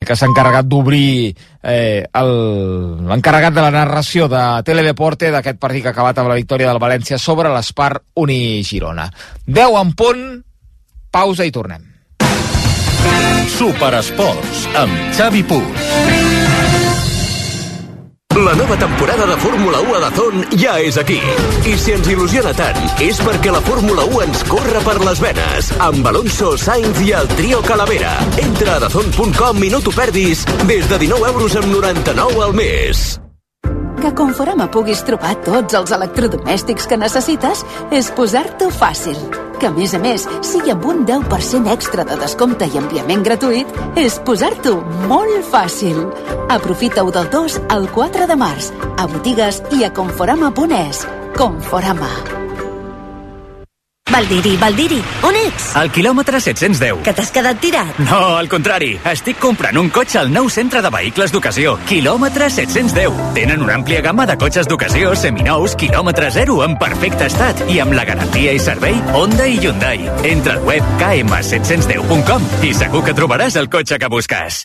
que s'ha encarregat d'obrir eh, l'encarregat de la narració de Teledeporte d'aquest partit que ha acabat amb la victòria del València sobre l'Espar Uni-Girona. 10 en punt, pausa i tornem. Superesports amb Xavi Puig. La nova temporada de Fórmula 1 a Dazón ja és aquí. I si ens il·lusiona tant, és perquè la Fórmula 1 ens corre per les venes. Amb Alonso, Sainz i el trio Calavera. Entra a dazón.com i no t'ho perdis des de 19 euros amb 99 al mes. Que Conforama puguis trobar tots els electrodomèstics que necessites és posar-t'ho fàcil. Que a més a més, sigui amb un 10% extra de descompte i enviament gratuït, és posar-t'ho molt fàcil. Aprofita-ho del 2 al 4 de març, a botigues i a conforama.es. Conforama. Valdiri, Valdiri, on ets? Al quilòmetre 710. Que t'has quedat tirat? No, al contrari. Estic comprant un cotxe al nou centre de vehicles d'ocasió. Quilòmetre 710. Tenen una àmplia gamma de cotxes d'ocasió, seminous, quilòmetre zero, en perfecte estat i amb la garantia i servei Honda i Hyundai. Entra al web km710.com i segur que trobaràs el cotxe que busques.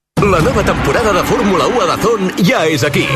La nova temporada de Fórmula 1 a Dazón ja és aquí.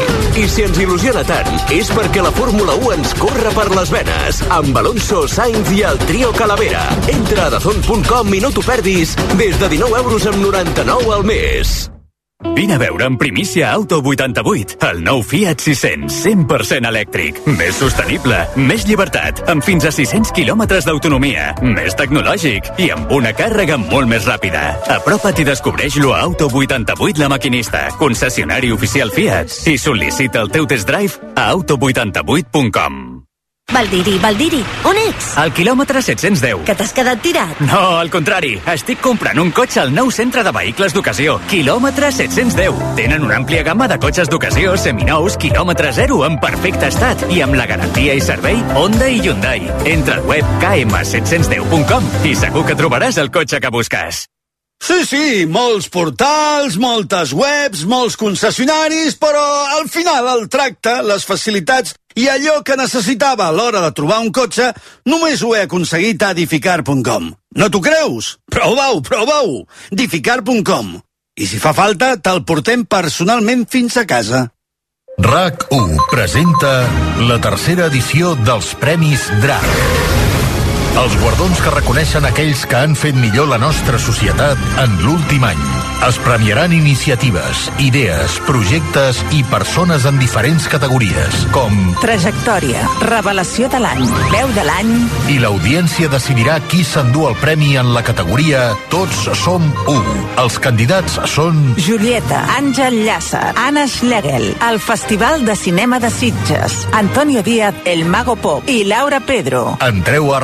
I si ens il·lusiona tant, és perquè la Fórmula 1 ens corre per les venes. Amb Alonso, Sainz i el trio Calavera. Entra a dazón.com i no t'ho perdis des de 19 euros amb 99 al mes. Vine a veure en primícia Auto 88, el nou Fiat 600, 100% elèctric. Més sostenible, més llibertat, amb fins a 600 quilòmetres d'autonomia, més tecnològic i amb una càrrega molt més ràpida. Apropa't i descobreix-lo a Auto 88 La Maquinista, concessionari oficial Fiat, i sol·licita el teu test drive a auto88.com. Valdiri, Valdiri, on ets? Al quilòmetre 710. Que t'has quedat tirat? No, al contrari. Estic comprant un cotxe al nou centre de vehicles d'ocasió. Quilòmetre 710. Tenen una àmplia gamma de cotxes d'ocasió, seminous, quilòmetre zero, en perfecte estat i amb la garantia i servei Honda i Hyundai. Entra al web km710.com i segur que trobaràs el cotxe que busques. Sí, sí, molts portals, moltes webs, molts concessionaris, però al final el tracte, les facilitats i allò que necessitava a l'hora de trobar un cotxe només ho he aconseguit a edificar.com. No t'ho creus? Prova-ho, prova-ho! edificar.com. I si fa falta, te'l portem personalment fins a casa. RAC1 presenta la tercera edició dels Premis DRAC. Els guardons que reconeixen aquells que han fet millor la nostra societat en l'últim any. Es premiaran iniciatives, idees, projectes i persones en diferents categories, com... Trajectòria, revelació de l'any, veu de l'any... I l'audiència decidirà qui s'endú el premi en la categoria Tots som u. Els candidats són... Julieta, Àngel Llàcer, Anna Schlegel, el Festival de Cinema de Sitges, Antonio Díaz, El Mago Pop i Laura Pedro. Entreu a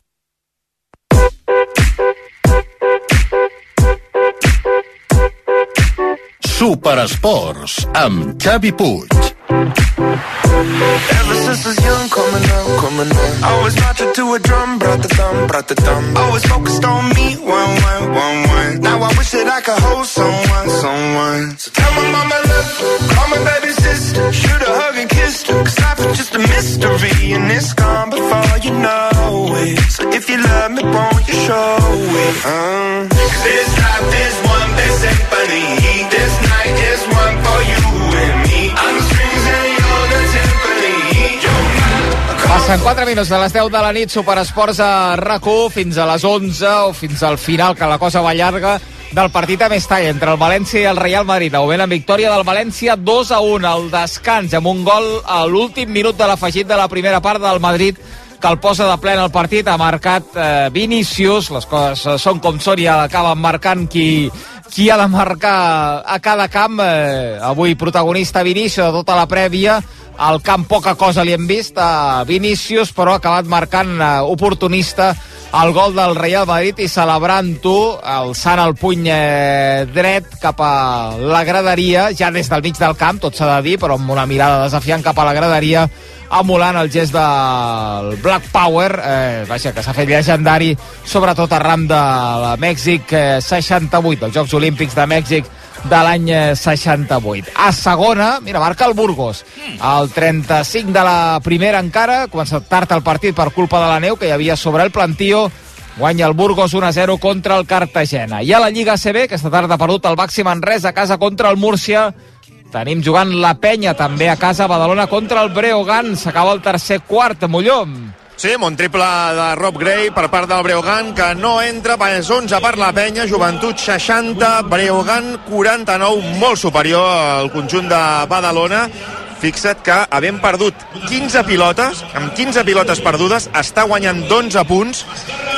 Superesports amb Xavi Puig. Ever since I was young, coming up, coming up. Always marching to a drum, brought the thumb, brought the thumb. Always focused on me, one, one, one, one. Now I wish that I could hold someone, someone. So tell my mama love, call my baby sister, shoot a hug and kiss her. Cause life is just a mystery, and it's gone before you know it. So if you love me, won't you show it? Uh. Cause this life is one big symphony. This for you me. I'm you're the Passen 4 minuts de les 10 de la nit, Superesports a rac fins a les 11 o fins al final, que la cosa va llarga, del partit a Mestalla entre el València i el Real Madrid. Augment en victòria del València 2 a 1 al descans, amb un gol a l'últim minut de l'afegit de la primera part del Madrid que el posa de plena el partit, ha marcat eh, Vinícius, les coses són com són i acaben marcant qui, qui ha de marcar a cada camp. Eh, avui protagonista Vinícius de tota la prèvia, al camp poca cosa li hem vist a Vinícius, però ha acabat marcant eh, oportunista el gol del Real Madrid i celebrant-ho, alçant el puny eh, dret cap a la graderia, ja des del mig del camp, tot s'ha de dir, però amb una mirada desafiant cap a la graderia, emulant el gest del Black Power, eh, vaja, que s'ha fet llegendari, sobretot arran de la Mèxic eh, 68, dels Jocs Olímpics de Mèxic de l'any 68. A segona, mira, marca el Burgos. El 35 de la primera encara, comença tard el partit per culpa de la neu que hi havia sobre el plantío, guanya el Burgos 1-0 contra el Cartagena. I a la Lliga CB, aquesta tarda ha perdut el Baxi Manresa a casa contra el Múrcia, Tenim jugant la penya també a casa Badalona contra el Breogán. S'acaba el tercer quart, Mollom. Sí, un triple de Rob Gray per part del Breogán, que no entra, és 11 per la penya, Joventut 60, Breogán 49, molt superior al conjunt de Badalona. Fixa't que, havent perdut 15 pilotes, amb 15 pilotes perdudes, està guanyant 11 punts,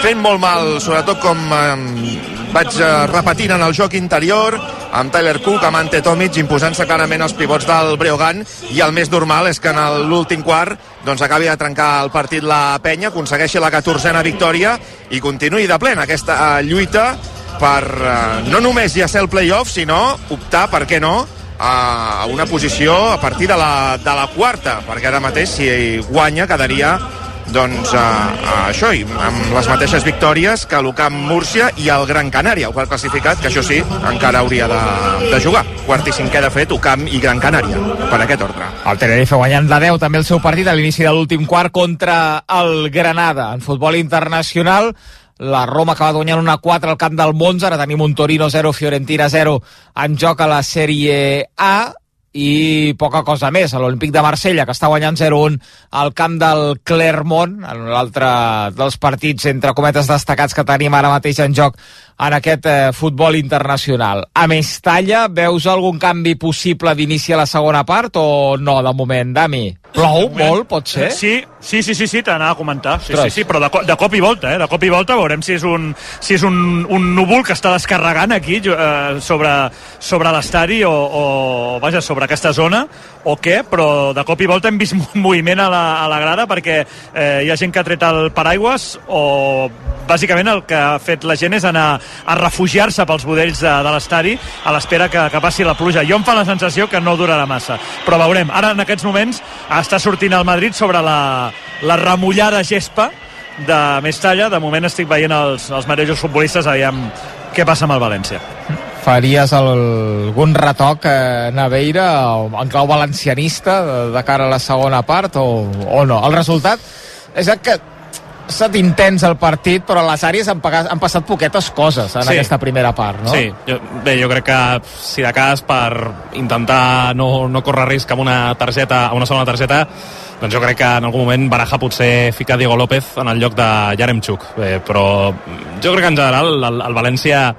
fent molt mal, sobretot com eh, vaig eh, repetint en el joc interior, amb Tyler Cook, amb Ante Tomic, imposant-se clarament els pivots del Breogán, i el més normal és que en l'últim quart doncs acabi de trencar el partit la penya, aconsegueixi la 14a victòria i continuï de plena aquesta eh, lluita per eh, no només ja ser el playoff, sinno optar, per què no, a una posició a partir de la, de la quarta, perquè ara mateix si guanya quedaria doncs uh, uh, això, i amb les mateixes victòries que l'UCAM Múrcia i el Gran Canària, el qual classificat, que això sí, encara hauria de, de jugar. Quart i cinquè, de fet, UCAM i Gran Canària, per aquest ordre. El Tenerife guanyant de 10 també el seu partit a l'inici de l'últim quart contra el Granada. En futbol internacional, la Roma acaba guanyant una 4 al camp del Monza, ara tenim un Torino 0, Fiorentina 0 en joc a la Sèrie A i poca cosa més. L'Olímpic de Marsella, que està guanyant 0-1 al camp del Clermont, en l'altre dels partits, entre cometes, destacats que tenim ara mateix en joc en aquest eh, futbol internacional. A Mestalla, veus algun canvi possible d'inici a la segona part o no, de moment, Dami? Plou molt, pot ser? Sí, sí, sí, sí, sí t'anava a comentar. Sí, sí, sí, però de, de cop i volta, eh? De cop i volta veurem si és un, si és un, un núvol que està descarregant aquí eh, sobre, sobre l'estadi o, o, vaja, sobre aquesta zona o què, però de cop i volta hem vist moviment a la, a la grada perquè eh, hi ha gent que ha tret el paraigües o bàsicament el que ha fet la gent és anar a refugiar-se pels budells de, de l'estadi a l'espera que, que passi la pluja. Jo em fa la sensació que no durarà massa, però veurem. Ara, en aquests moments, està sortint el Madrid sobre la, la remullada gespa de Mestalla. De moment estic veient els, els mateixos futbolistes, aviam què passa amb el València. Faries el, algun retoc eh, Naveira en clau valencianista de, de cara a la segona part o, o no? El resultat és que estat intens el partit, però a les àrees han, pagat, han passat poquetes coses en Sí. aquesta primera part, no? Sí, jo, bé, jo crec que si de cas per intentar no, no córrer risc amb una targeta, amb una segona targeta, doncs jo crec que en algun moment Baraja potser fica Diego López en el lloc de Yaremchuk, bé, però jo crec que en general el, el València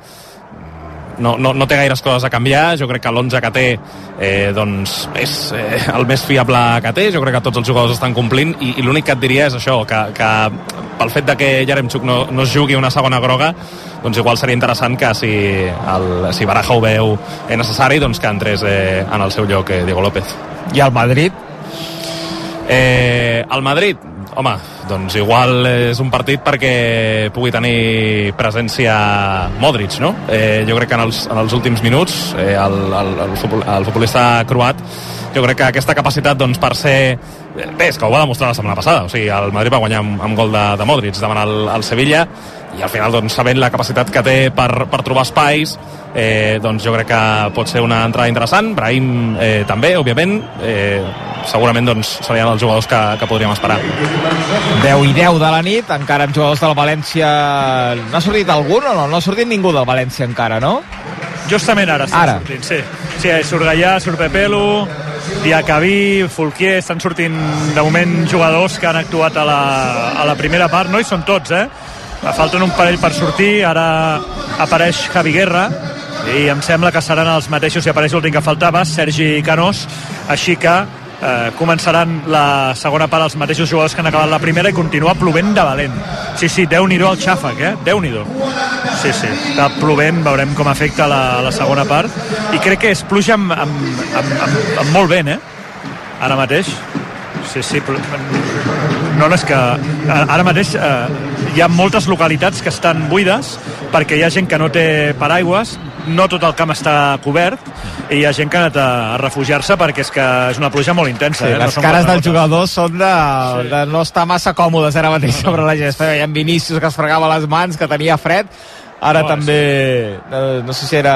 no, no, no té gaires coses a canviar, jo crec que l'11 que té eh, doncs és eh, el més fiable que té, jo crec que tots els jugadors estan complint i, i l'únic que et diria és això, que, que pel fet de que Yaremchuk no, no es jugui una segona groga doncs igual seria interessant que si, el, si Baraja ho veu eh, necessari doncs que entrés eh, en el seu lloc eh, Diego López. I el Madrid? Eh, el Madrid, home, doncs igual és un partit perquè pugui tenir presència Modric, no? Eh, jo crec que en els, en els últims minuts eh, el, el, el, el futbolista croat jo crec que aquesta capacitat doncs, per ser bé, és que ho va demostrar la setmana passada o sigui, el Madrid va guanyar amb, amb gol de, de Modric davant el, el Sevilla i al final doncs, sabent la capacitat que té per, per trobar espais eh, doncs jo crec que pot ser una entrada interessant Brahim eh, també, òbviament eh, segurament doncs, serien els jugadors que, que podríem esperar 10 i 10 de la nit, encara amb jugadors del València... N'ha sortit algun o no? No ha sortit ningú del València encara, no? Justament ara està Ara. sortint, sí. Sí, surt Gallà, surt Pepelu, Diacabí, Fulquier, estan sortint de moment jugadors que han actuat a la, a la primera part, no hi són tots, eh? Falten un parell per sortir, ara apareix Javi Guerra, i em sembla que seran els mateixos si apareix l'últim que faltava, Sergi Canós, així que eh, començaran la segona part els mateixos jugadors que han acabat la primera i continua plovent de valent. Sí, sí, déu-n'hi-do el xàfec, eh? Déu-n'hi-do. Sí, sí, està plovent, veurem com afecta la, la segona part. I crec que és pluja amb, amb, amb, amb, amb molt vent, eh? Ara mateix. Sí, sí, no, no, és que ara mateix eh, hi ha moltes localitats que estan buides perquè hi ha gent que no té paraigües, no tot el camp està cobert i hi ha gent que ha anat a, a refugiar-se perquè és que és una pluja molt intensa. Sí, eh? no les cares dels jugadors són de, de no estar massa còmodes ara mateix sobre la gespa. Hi ha Vinícius que es fregava les mans, que tenia fred. Ara Oh, també, eh, no sé si era...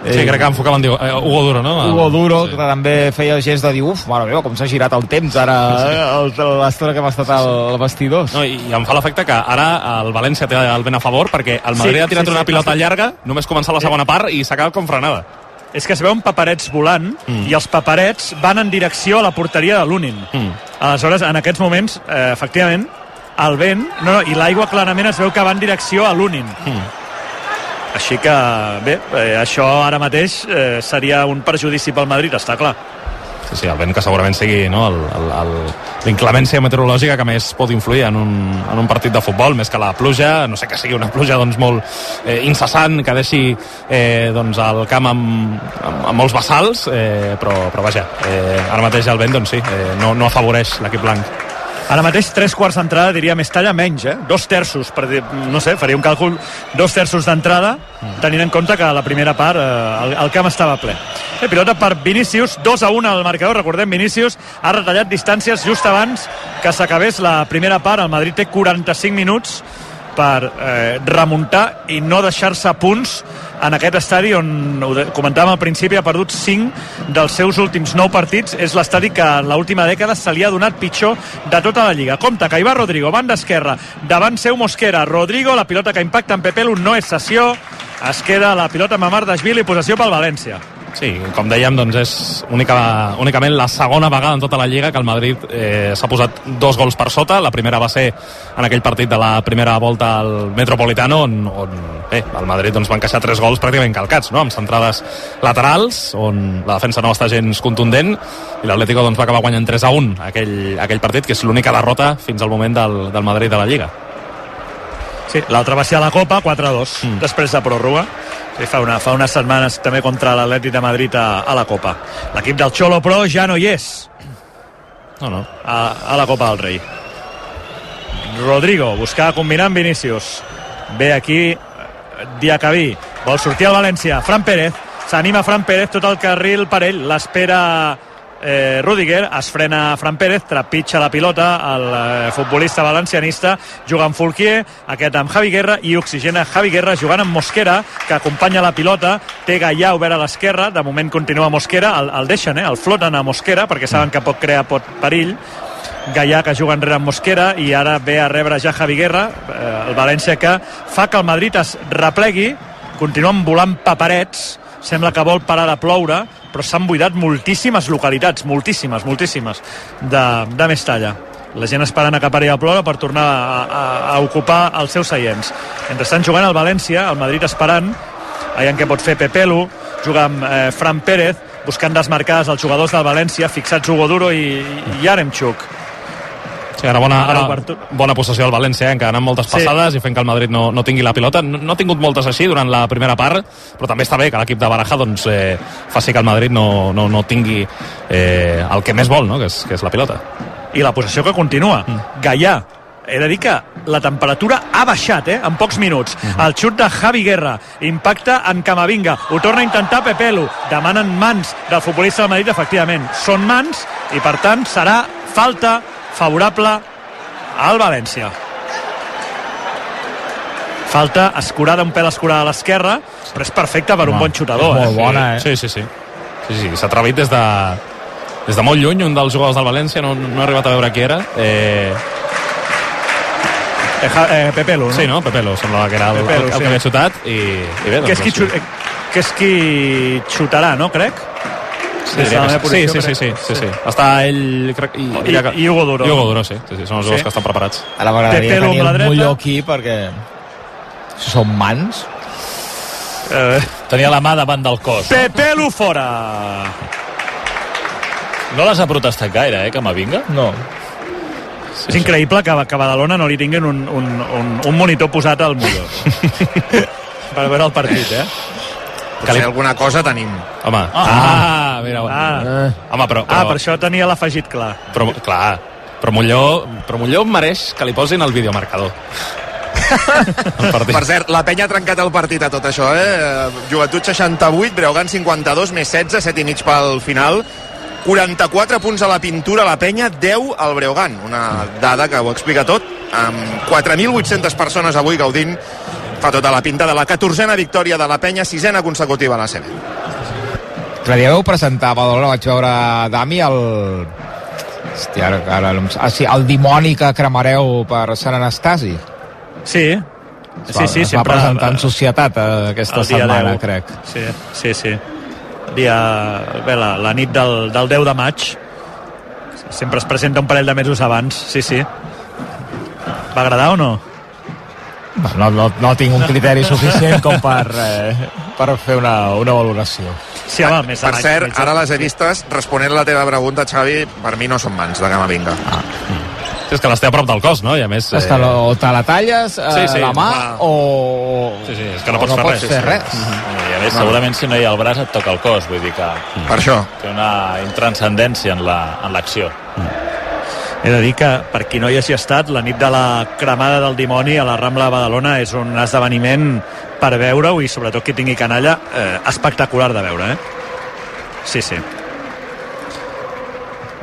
Sí, crec que enfocaven diu, eh, Hugo Duro, no? Hugo Duro, sí. que també feia el gest de dir, uf, mare meva, com s'ha girat el temps ara, eh, el- l'estona que hem estat al, al vestidor. No, i, I em fa l'efecte que ara el València té el vent a favor perquè el Madrid Sí, ha tirat sí, sí, una pilota sí. llarga, només començar la segona part i s'ha acabat com frenada. És que es veuen paperets volant mm. i els paperets van en direcció a la porteria de l'Unin. Mm. Aleshores, en aquests moments, eh, efectivament, el vent no, no, i l'aigua clarament es veu que va en direcció a l'Unin. Mm. Així que, bé, eh, això ara mateix eh, seria un perjudici pel Madrid, està clar. Sí, sí, el vent que segurament sigui no, l'inclemència meteorològica que més pot influir en un, en un partit de futbol, més que la pluja, no sé que sigui una pluja doncs, molt eh, incessant, que deixi eh, doncs, el camp amb, amb, amb molts vessals, eh, però, però vaja, eh, ara mateix el vent doncs, sí, eh, no, no afavoreix l'equip blanc. Ara mateix, tres quarts d'entrada, diria Mestalla, menys, eh? Dos terços, per dir, no sé, faria un càlcul, dos terços d'entrada, tenint en compte que a la primera part eh, el, el camp estava ple. Eh, pilota per Vinícius, 2 a 1 al marcador, recordem, Vinícius ha retallat distàncies just abans que s'acabés la primera part, el Madrid té 45 minuts per eh, remuntar i no deixar-se punts en aquest estadi on, ho comentàvem al principi, ha perdut 5 dels seus últims 9 partits. És l'estadi que l'última dècada se li ha donat pitjor de tota la Lliga. Compte, que hi va Rodrigo, banda esquerra, davant seu Mosquera. Rodrigo, la pilota que impacta en Pepelu no és sessió. Es queda la pilota amb Amardashvili i possessió pel València. Sí, com dèiem, doncs és única, únicament la segona vegada en tota la Lliga que el Madrid eh, s'ha posat dos gols per sota. La primera va ser en aquell partit de la primera volta al Metropolitano, on, on bé, el Madrid doncs, va encaixar tres gols pràcticament calcats, no? amb centrades laterals, on la defensa no està gens contundent, i l'Atlético doncs, va acabar guanyant 3 a 1 aquell, aquell partit, que és l'única derrota fins al moment del, del Madrid de la Lliga. Sí, l'altra va ser a la Copa, 4-2, mm. després de pròrroga. Sí, fa, una, fa unes setmanes també contra l'Atlètic de Madrid a, a la Copa. L'equip del Xolo, però, ja no hi és. No, no. A, a la Copa del Rei. Rodrigo, buscar combinar amb Vinícius. Ve aquí eh, Diacabí. Vol sortir al València. Fran Pérez. S'anima Fran Pérez tot el carril per ell. L'espera eh, Rudiger, es frena Fran Pérez, trepitja la pilota, el eh, futbolista valencianista, juga amb Fulquier, aquest amb Javi Guerra i oxigena Javi Guerra jugant amb Mosquera, que acompanya la pilota, té Gaià obert a l'esquerra, de moment continua Mosquera, el, el deixen, eh, el floten a Mosquera, perquè saben que pot crear pot perill, Gaià que juga enrere amb Mosquera i ara ve a rebre ja Javi Guerra eh, el València que fa que el Madrid es replegui continuen volant paperets sembla que vol parar de ploure però s'han buidat moltíssimes localitats moltíssimes, moltíssimes de, de Mestalla la gent esperant a que pari de ploure per tornar a, a, a ocupar els seus seients. Mentre estan jugant el València, el Madrid esperant veient què pot fer Pepelu juga amb eh, Fran Pérez buscant desmarcades els jugadors del València fixats Hugo Duro i, i Yaremchuk Sí, ara bona, Ara bona possessió al València, eh, encara amb moltes Sí. passades i fent que el Madrid no, no tingui la pilota. No, no ha tingut moltes així durant la primera part, però també està bé que l'equip de Baraja doncs, eh, faci que el Madrid no, no, no tingui eh, el que més vol, no? que, és, que és la pilota. i la possessió que continua. Mm. Gaià, he de dir que la temperatura ha baixat eh, en pocs minuts. Uh -huh. El xut de Javi Guerra impacta en Camavinga. Ho torna a intentar Pepelu. Demanen mans del futbolista del Madrid, efectivament. Són mans i, per tant, serà falta favorable al València. Falta escurada, un pèl escurada a l'esquerra, però és perfecta per un bon xutador. és molt eh? bona, eh? Sí, sí, sí. sí, sí S'ha atrevit des de, des de molt lluny, un dels jugadors del València, no, no he arribat a veure qui era. Eh, Eh, eh, Pepelu, no? sí, no? Pepelo, semblava que era el, Pepelu, el, el sí. que havia xutat i, i bé, doncs, que és, qui, sí. xu- que és qui xutarà, no, crec? Sí, sí, sí, sí, sí, crec. sí, sí. Està ell... Crec, i, I- i Hugo Duro. I Hugo Duro, sí. sí, sí són els Sí. dos que estan preparats. Ara m'agradaria tenir el dreta. Molló aquí perquè si són mans Eh, Tenia la mà davant del cos. Pepelu fora. No les ha protestat gaire, eh, Camavinga? No. És increïble que, que a Badalona no li tinguin un, un, un, un monitor posat al Molló. per veure el partit, eh? Potser alguna cosa tenim. Home, ah, ah mira, Ah. home, però, però, Ah, per això tenia l'afegit clar. però, clar, però Molló, però Molló mereix que li posin el videomarcador. Per cert, la penya ha trencat el partit a tot això, eh? Joventut 68, Breogán 52, més 16, 7 i mig pel final. 44 punts a la pintura, la penya, 10 al Breogán. Una dada que ho explica tot, amb 4.800 persones avui gaudint fa tota la pinta de la 14a victòria de la penya, sisena consecutiva a la CB. L'altre dia vau presentar a Badalona, vaig veure Dami, el... Hòstia, ara, ara, ah, sí, el dimoni que cremareu per Sant Anastasi. Sí, Es sí, va, sí, es va sempre... presentar en societat eh, aquesta setmana, 10. crec. Sí, sí, sí. Dia, bé, la, la nit del, del 10 de maig. Sempre es presenta un parell de mesos abans, sí, sí. Va agradar o no? No, no, no tinc un criteri suficient com per, eh, per fer una, una valoració. Sí, home, més Per cert, mitja- ara les he vistes, responent a la teva pregunta, Xavi, per mi no són mans de Camavinga. Ah. És que les té a prop del cos, no? I a més... Està, o te la talles eh, Sí, sí, la mà va. o... Sí, sí, és que no pots no fer pots res. fer res. I a més, segurament si no hi ha el braç et toca el cos, vull dir que Per això. té una intranscendència en la- en l'acció. He de dir que, per qui no hi hagi estat, la nit de la cremada del dimoni a la Rambla de Badalona és un esdeveniment per veure-ho i sobretot qui tingui canalla eh, espectacular de veure, eh? Sí, sí.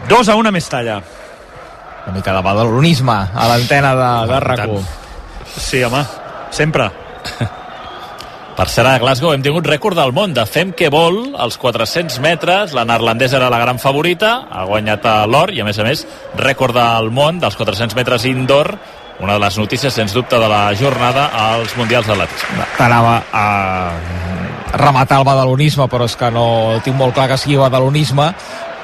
2 a 1 a Mestalla. Una mica de badalonisme a l'antena de, de rac Sí, home, sempre. Per ser a Glasgow hem tingut rècord del món de Fem que vol als 400 metres. La neerlandesa era la gran favorita, ha guanyat l'or i, a més a més, rècord del món dels 400 metres indoor. Una de les notícies, sens dubte, de la jornada als Mundials d'Atletisme. T'anava a rematar el badalonisme, però és que no tinc molt clar que sigui badalonisme,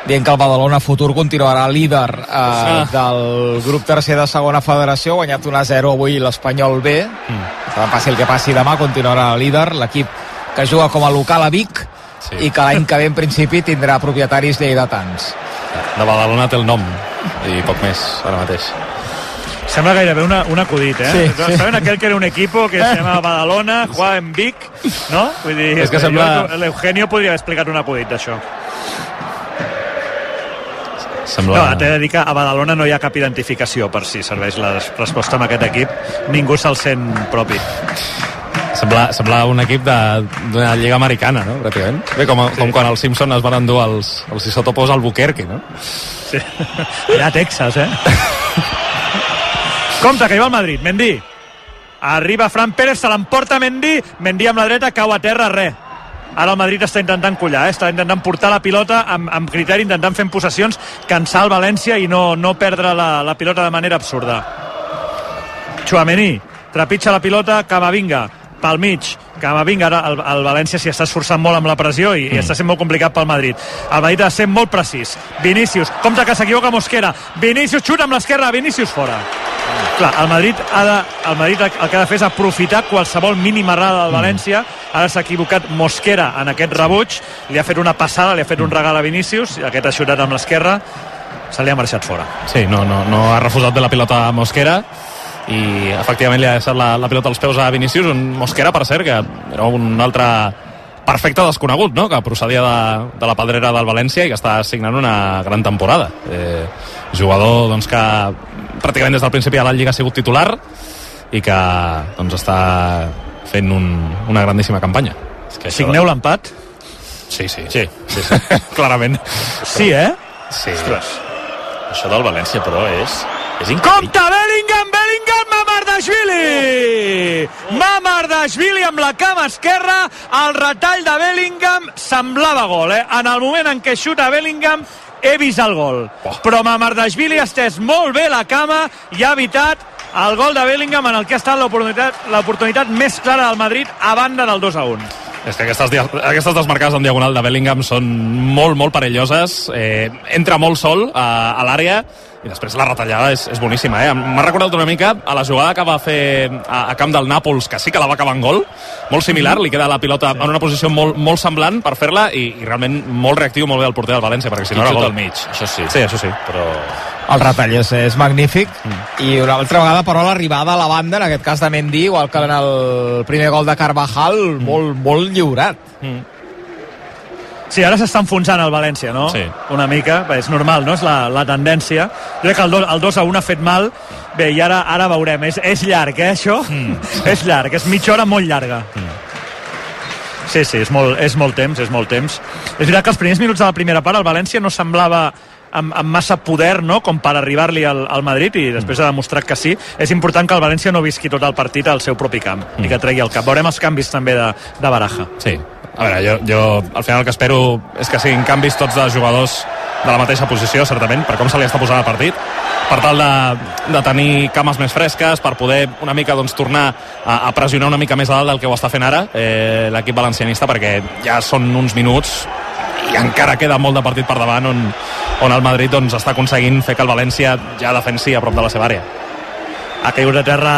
dient que el Badalona Futur continuarà líder eh, Ah. del grup tercer de segona federació, ha guanyat 1-0 avui l'Espanyol B, mm. passi el que passi demà, continuarà líder, l'equip que juga com a local a Vic, Sí. i que l'any que ve en principi tindrà propietaris lleidatans. De Badalona té el nom i poc més ara mateix. Sembla gairebé una, un acudit, eh? Sí, sí. ¿Saben aquel que era un equipo que se llama Badalona, juega en Vic, no? Vull dir, És que sembla- jo- l'Eugenio podria haver explicat un acudit d'això. Sembla... No, t'he de dir que a Badalona no hi ha cap identificació per si serveix la resposta amb aquest equip. Ningú se'l sent propi. Sembla, sembla un equip de- d'una lliga americana, no? Pràcticament. Bé, com, com quan els Simpsons es van endur els, els isotopos al Buquerque, no? Sí. Allà a Texas, eh? Compte, que hi va el Madrid. Mendy. Arriba Fran Pérez, se l'emporta Mendy. Mendy amb la dreta, cau a terra, res. Ara el Madrid està intentant collar, eh? està intentant portar la pilota amb, amb criteri, intentant fer possessions, cansar el València i no, no perdre la, la pilota de manera absurda. Chouameni, trepitja la pilota, Camavinga, pel mig, Camavinga, ara el, el València s'hi està esforçant molt amb la pressió i, mm. i està sent molt complicat pel Madrid. El Madrid ha de ser molt precís. Vinicius, compte que s'equivoca Mosquera, Vinicius xuta amb l'esquerra, Vinicius fora. Clar, el Madrid, ha de, el Madrid el que ha de fer és aprofitar qualsevol mínima errada del València. Ara s'ha equivocat Mosquera en aquest rebuig, li ha fet una passada, li ha fet un regal a Vinicius, i aquest ha xutat amb l'esquerra, se li ha marxat fora. Sí, no, no, no ha refusat de la pilota Mosquera i efectivament li ha deixat la, la pilota als peus a Vinícius, un Mosquera, per cert, que era un altre perfecte desconegut, no?, que procedia de, de la pedrera del València i que està signant una gran temporada. Eh, jugador doncs, que pràcticament des del principi de la Lliga ha sigut titular i que doncs, està fent un, una grandíssima campanya. És que Signeu l'empat? Sí, sí. Sí, sí, sí. Clarament. Sí, eh? Sí. Ostres. Això del València, però, és, és increïble. Compte, Bellingham, Mamardashvili! Mamardashvili amb la cama esquerra, el retall de Bellingham semblava gol, eh? En el moment en què xuta Bellingham he vist el gol. Però Mamardashvili ha estès molt bé la cama i ha evitat el gol de Bellingham en el que ha estat l'oportunitat més clara del Madrid a banda del 2 a 1. És que aquestes, aquestes desmarcades en diagonal de Bellingham són molt, molt perilloses. Eh, entra molt sol a, a l'àrea i després la retallada és, és boníssima. Eh? M'ha recordat una mica a la jugada que va fer a, a camp del Nàpols, que sí que la va acabar en gol, molt similar, li queda la pilota en una posició molt, molt semblant per fer-la i, i realment molt reactiu, molt bé el porter del València, perquè si I no era gol. al mig, això sí. Sí, això sí. Però El retall és, és magnífic i una altra vegada però l'arribada a la banda en aquest cas de Mendy igual que en el primer gol de Carvajal molt, molt lliurat Sí, ara s'està enfonsant el València, no? Sí. Una mica, bé, és normal, no? És la, la tendència. Jo crec que el 2, el 2 a 1 ha fet mal. Bé, i ara ara veurem. És, és llarg, eh, això? Mm. és llarg, és mitja hora molt llarga. Sí, sí, és molt, és molt temps, és molt temps. És veritat que els primers minuts de la primera part el València no semblava amb, amb massa poder no? com per arribar-li al, al Madrid i després ha demostrat que sí. És important que el València no visqui tot el partit al seu propi camp i que tregui el cap. Veurem els canvis també de, de Baraja. Sí, a veure, jo, jo al final el que espero és que siguin canvis tots de jugadors de la mateixa posició, certament, per com se li està posant el partit, per tal de, de tenir cames més fresques, per poder una mica doncs, tornar a, a pressionar una mica més a dalt del que ho està fent ara eh, l'equip valencianista, perquè ja són uns minuts i encara queda molt de partit per davant on, on el Madrid doncs, està aconseguint fer que el València ja defensi a prop de la seva àrea. ha caigut a terra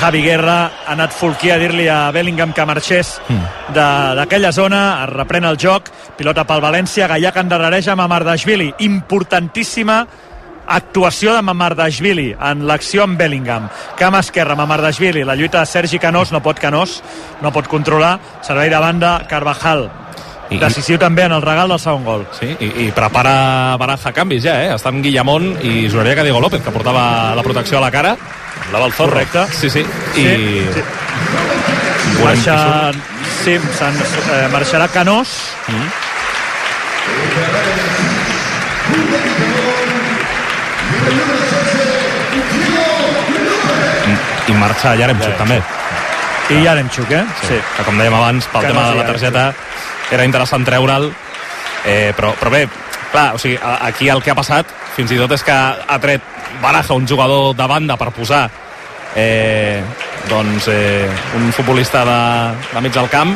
Javi Guerra, ha anat Fulquí a dir-li a Bellingham que marxés de- d'aquella zona, es reprèn el joc, pilota pel València, Gallà que endarrereja Mamardashvili, importantíssima actuació de Mamardashvili en l'acció amb Bellingham. Cam esquerra, Mamardashvili, la lluita de Sergi Canós, no pot Canós, no pot controlar, servei de banda, Carvajal, I- decisiu també en el regal del segon gol. Sí, i, i prepara Baraja canvis ja, eh? Estan Guillamón i juraria que Diego López, que portava la protecció a la cara. La el Zorro. Correcte. Sí, sí. I... Sí, sí. Marxa, sí, eh, marxarà Canós. Mm. I marxa Yaremchuk també. I Yaremchuk, eh? Sí. Que com dèiem abans, pel Que tema de la targeta, era interessant treure'l, eh, però, però bé, clar, o sigui, aquí el que ha passat fins i tot és que ha tret Baraja, un jugador de banda per posar eh, doncs, eh, un futbolista de, de mig del camp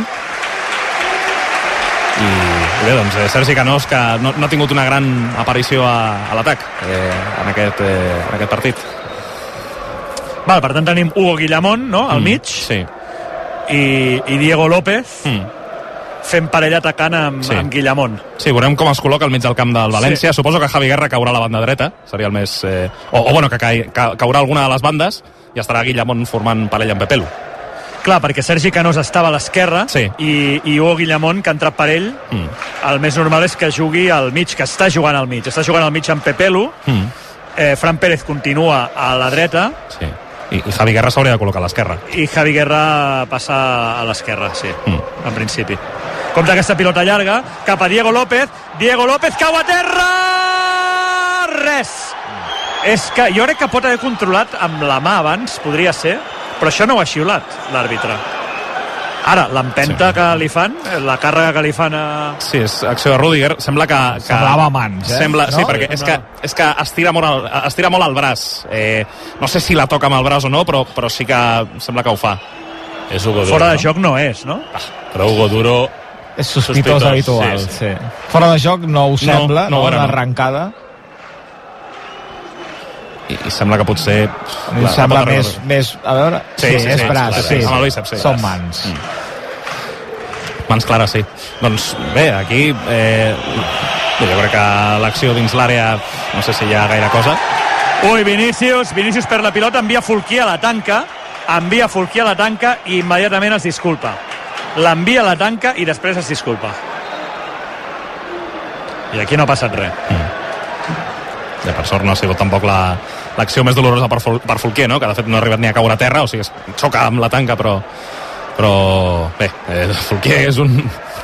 i, i bé, doncs eh, Sergi Canós que no, no ha tingut una gran aparició a, a l'atac eh, en, aquest, eh, en aquest partit Val, per tant tenim Hugo Guillamón, no?, al Mm, mig. Sí. I, i Diego López Mm. Fent parella atacant amb, Sí. sí. amb Guillamón. Sí, veurem com es col·loca al mig del camp del València. Sí. Suposo que Javi Guerra caurà a la banda dreta, seria el més... Eh... O, o bueno, que cai, ca, caurà alguna de les bandes i estarà Guillamón formant parella amb Pepelu. Clar, perquè Sergi Canós estava a l'esquerra Sí. i, i Hugo Guillamón, que ha entrat per ell, Mm. el més normal és que jugui al mig, que està jugant al mig. Està jugant al mig amb Pepelu, Mm. eh, Fran Pérez continua a la dreta Sí. I, I Javi Guerra s'hauria de col·locar a l'esquerra. i Javi Guerra passa a l'esquerra, sí, Mm. en principi. Compte aquesta pilota llarga, cap a Diego López, Diego López cau a terra! Res! És que jo crec que pot haver controlat amb la mà abans, podria ser, però això no ho ha xiulat, l'àrbitre. Ara, l'empenta sí. que li fan, la càrrega que li fan a... Sí, és acció de Rudiger. Sembla que... que Semblava mans, eh? Sembla, No? Sí, perquè és que, és que estira, molt el, estira molt el braç. Eh, no sé si la toca amb el braç o no, però, però sí que sembla que ho fa. És Hugo Duro, Fora de no? joc no és, no? Però Hugo Duro... és sospitós, Sospitós, habitual sí, sí, fora de joc no ho sembla no, no, una no. arrencada I, i sembla que potser... a mi em sembla més, més a veure, Sí, sí, sí, és braç, sí, sí, sí, amb el bíceps, sí. són mans Mans clares, sí. Doncs bé, aquí eh, jo crec que l'acció dins l'àrea no sé si hi ha gaire cosa. Ui, Vinícius, Vinícius per la pilota, envia Fulquí a la tanca, envia Fulquí a la tanca i immediatament es disculpa. L'envia a la tanca i després es disculpa. I aquí no ha passat res. Ja, per sort no ha sigut tampoc la- l'acció més dolorosa per, per Folquer, no? que de fet no ha arribat ni a caure a terra, o sigui, es xoca amb la tanca, però, però bé, eh, Folquer és un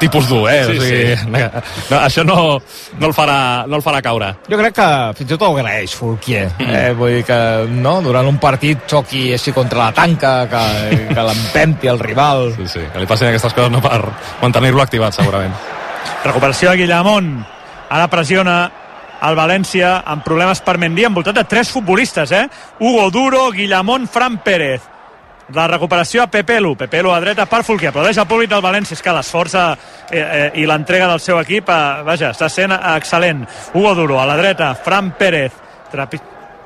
tipus dur, eh? Sí, o sigui, sí. No, això no, no, el farà, no el farà caure. jo crec que fins i tot ho agraeix Fulquier eh, vull dir que no, durant un partit xoqui així contra la tanca que, que l'empenti el rival Sí, sí, que li passin aquestes coses no per mantenir-lo activat, segurament. Recuperació de Guillamón. Ara pressiona el València amb problemes per Mendy, envoltat de tres futbolistes, eh? Hugo Duro, Guillamón, Fran Pérez. La recuperació a Pepelu. Pepelu a dreta per Fulquier. Aplaudeix el públic del València. És que l'esforç eh, eh, i l'entrega del seu equip, eh, vaja, està sent excel·lent. Hugo Duro a la dreta. Fran Pérez. Trapi...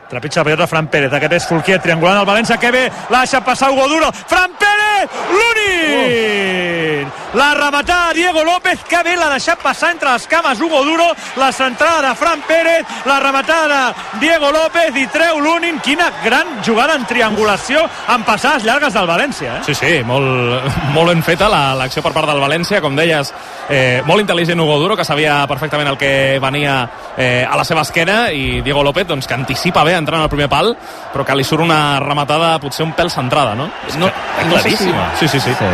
Trepitja la pilota Fran Pérez. Aquest és Fulquier triangulant el València. Que bé, la passar Hugo Duro. Fran Pérez! L'únic! La rematada de Diego López. Que bé, l'ha deixat passar entre les cames Hugo Duro. La centrada de Fran Pérez. La rematada de Diego López i treu l'únic. Quina gran jugada en triangulació amb passades llargues del València. Eh? Sí, sí, molt, molt ben feta la- l'acció per part del València, com deies, eh, molt intel·ligent Hugo Duro, que sabia perfectament el que venia eh, a la seva esquena, i Diego López, doncs, que anticipa bé entrant al primer pal, però que li surt una rematada potser un pèl centrada, no? no, claríssima. Sí, sí, sí. sí.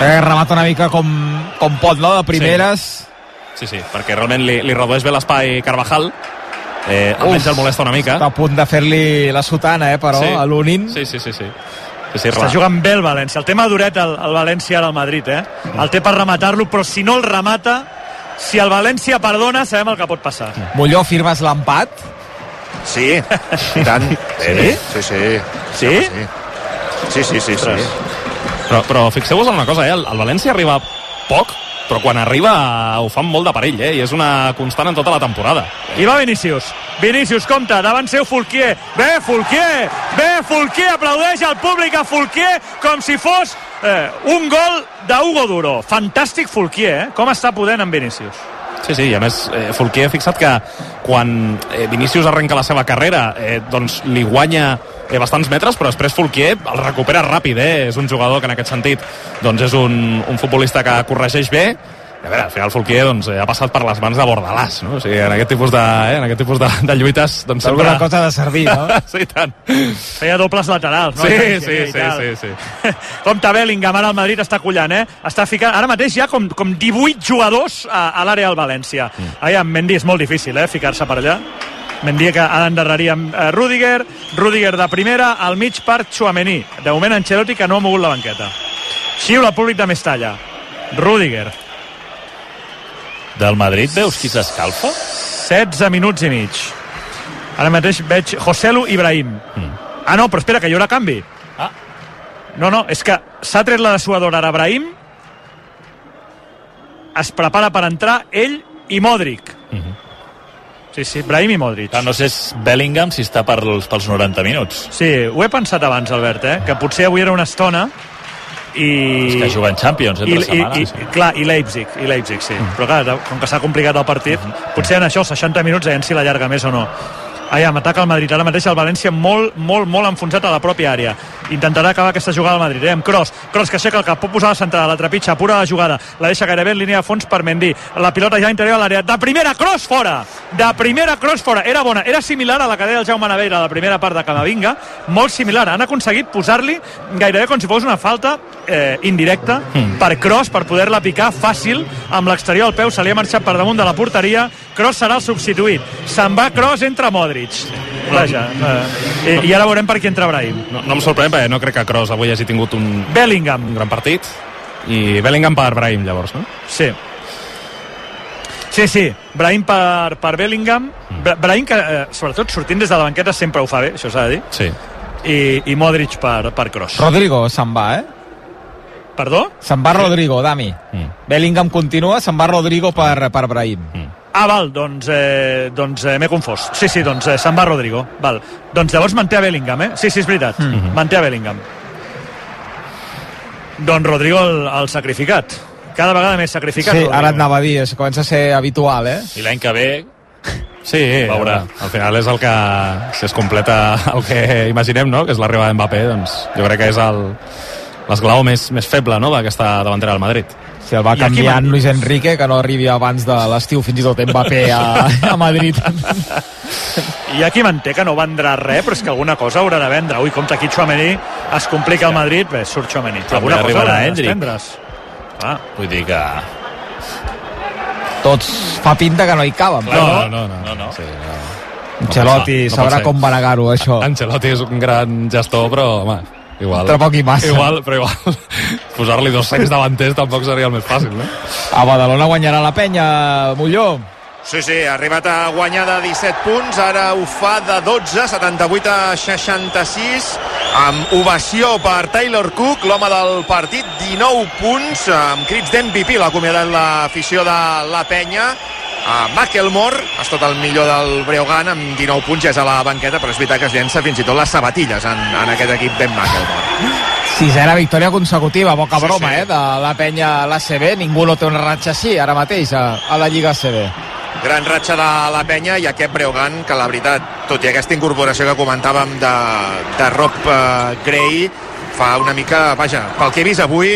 Eh, remata una mica com, com pot, no? De primeres. Sí, sí, perquè realment li, li redueix bé l'espai Carvajal, eh, almenys el molesta una mica. Està a punt de fer-li la sotana, eh, però, Sí. a l'Unin. Sí, sí, sí, sí. sí, sí Està jugant bé el València. El tema duret el, el València ara al Madrid, eh? El té per rematar-lo, però si no el remata, si el València perdona, sabem el que pot passar. Molló, firmes l'empat? Sí, i tant. Sí? Sí, sí. Sí? Sí, sí, sí, sí. Però, però fixeu-vos en una cosa, eh? el, el València arriba poc, però quan arriba ho fan molt de perill, eh? i és una constant en tota la temporada. I va Vinícius. Vinícius, compta, davant seu Fulquier. Bé, Fulquier! Bé, Fulquier! Aplaudeix al públic a Fulquier com si fos eh, un gol d'Hugo Duro. Fantàstic Fulquier, eh? Com està podent en Vinícius. Sí, sí, i a més, eh, Fulquier ha fixat que quan eh, Vinícius arrenca la seva carrera, eh, doncs li guanya eh, bastants metres, però després Fulquier el recupera ràpid, eh? és un jugador que en aquest sentit doncs és un, un futbolista que corregeix bé, a veure, al final Fulquier doncs, eh, ha passat per les mans de Bordalàs, no? O sigui, en aquest tipus de, eh, en aquest tipus de, de lluites doncs sempre... Alguna cosa de servir, no? sí, tant. Feia dobles laterals, no? Sí, sí, sí, tal. sí, sí. Compte Bellingham, ara el Madrid està collant, eh? Està ficant, ara mateix hi ha com, com 18 jugadors a, a l'àrea del València. Mm. Allà amb Mendy és molt difícil, eh, ficar-se per allà. Mendy que ha d'endarrerir amb eh, Rudiger, Rudiger de primera, al mig per Chouameni. De moment Ancelotti que no ha mogut la banqueta. Xiula el públic de Mestalla. Rudiger. Del Madrid veus qui s'escalfa? 16 minuts i mig. Ara mateix veig Joselu Ibrahim. Mm. Ah, no, però espera, que hi haurà canvi. Ah. No, no, és que s'ha tret la dessuadora ara Ibrahim, es prepara per entrar ell i Modric. Sí, sí, Brahim i Modric. Ah, no sé si Bellingham si està per, pels 90 minuts. Sí, ho he pensat abans, Albert, eh? que potser avui era una estona i... És que juguen Champions entre I, i, setmana. i, clar, i Leipzig, i Leipzig, sí. Mm. Però clar, com que s'ha complicat el partit, potser en això, 60 minuts, veiem si l'allarga més o no. Aviam, ataca el Madrid. Ara mateix el València molt, molt, molt enfonsat a la pròpia àrea. Intentarà acabar aquesta jugada al Madrid. Eh? Amb Cross. Cross que aixeca el cap. Pot posar la centrada. La trepitja. Pura la jugada. La deixa gairebé en línia de fons per Mendy. La pilota ja interior a l'àrea. De primera, Cross fora! De primera, Cross fora. Era bona. Era similar a la que deia el Jaume Naveira a la primera part de Camavinga. Molt similar. Han aconseguit posar-li gairebé com si fos una falta eh, indirecta mm. per Cross, per poder-la picar fàcil amb l'exterior del peu. Se li ha marxat per damunt de la porteria. Cross serà el substituït. Se'n va Cross, entra Modric. Vaja. Eh, i, I ara veurem per qui entra Brahim. No, no em sorprèn perquè no crec que Kroos avui hagi tingut un, Bellingham. un gran partit i Bellingham per Brahim llavors, no? Sí. Sí, sí, Brahim per, per Bellingham. Bra Brahim, que eh, sobretot sortint des de la banqueta sempre ho fa bé, això s'ha de dir. Sí. I, i Modric per, per Kroos. Rodrigo se'n va, eh? Perdó? Se'n va Rodrigo, Dami. Mm. Bellingham continua, se'n va Rodrigo per, per Brahim. Mm. Ah, val, doncs, eh, doncs eh, m'he confós. Sí, sí, doncs eh, se'n va Rodrigo. Val. Doncs llavors manté a Bellingham, eh? Sí, sí, és veritat. Mm -hmm. Manté a Bellingham. Doncs Rodrigo el, el sacrificat. Cada vegada més sacrificat. Sí, Rodrigo. ara et anava a dir, es comença a ser habitual, eh? I l'any que ve Sí, Veurà. al final és el que si es completa el que imaginem, no? que és l'arribada d'Mbappé, doncs jo crec que és el l'esglaó més, més feble no? d'aquesta davantera del Madrid. Si el va I canviant Luis Enrique, que no arribi abans de l'estiu, fins i tot Mbappé a, a Madrid. I aquí manté que no vendrà res, però és que alguna cosa haurà de vendre. Ui, compte aquí Chouameni, es complica el Madrid, bé, surt Chouameni. Alguna cosa haurà de vendre's. Ah, Vull dir que... Tots fa pinta que no hi caben. No, però no, no. No, no. Sí, no. Ancelotti no sabrà com va negar-ho, això. Ancelotti és un gran gestor, però home, igual... Entre poc i massa. Igual, però igual posar-li 200 davanters tampoc seria el més fàcil, no? A Badalona guanyarà la penya, Molló. Sí, sí, ha arribat a guanyar de 17 punts, ara ho fa de 12, 78 a 66, amb ovació per Taylor Cook, l'home del partit, 19 punts, amb crits d'MVP, l'ha acomiadat l'afició de la penya, a Macklemore, ha estat el millor del Breogan amb 19 punts, ja és a la banqueta, però és veritat que es llença fins i tot les sabatilles en, en aquest equip d'en Macklemore. Sisena victòria consecutiva, poca Sí, broma, sí. eh, de la penya a l'ACB. Ningú no té una ratxa així ara mateix a, a la Lliga ACB. Gran ratxa de la penya i aquest Breogan, que la veritat, tot i aquesta incorporació que comentàvem de, de Rob eh, Gray, fa una mica, vaja, pel que he vist avui,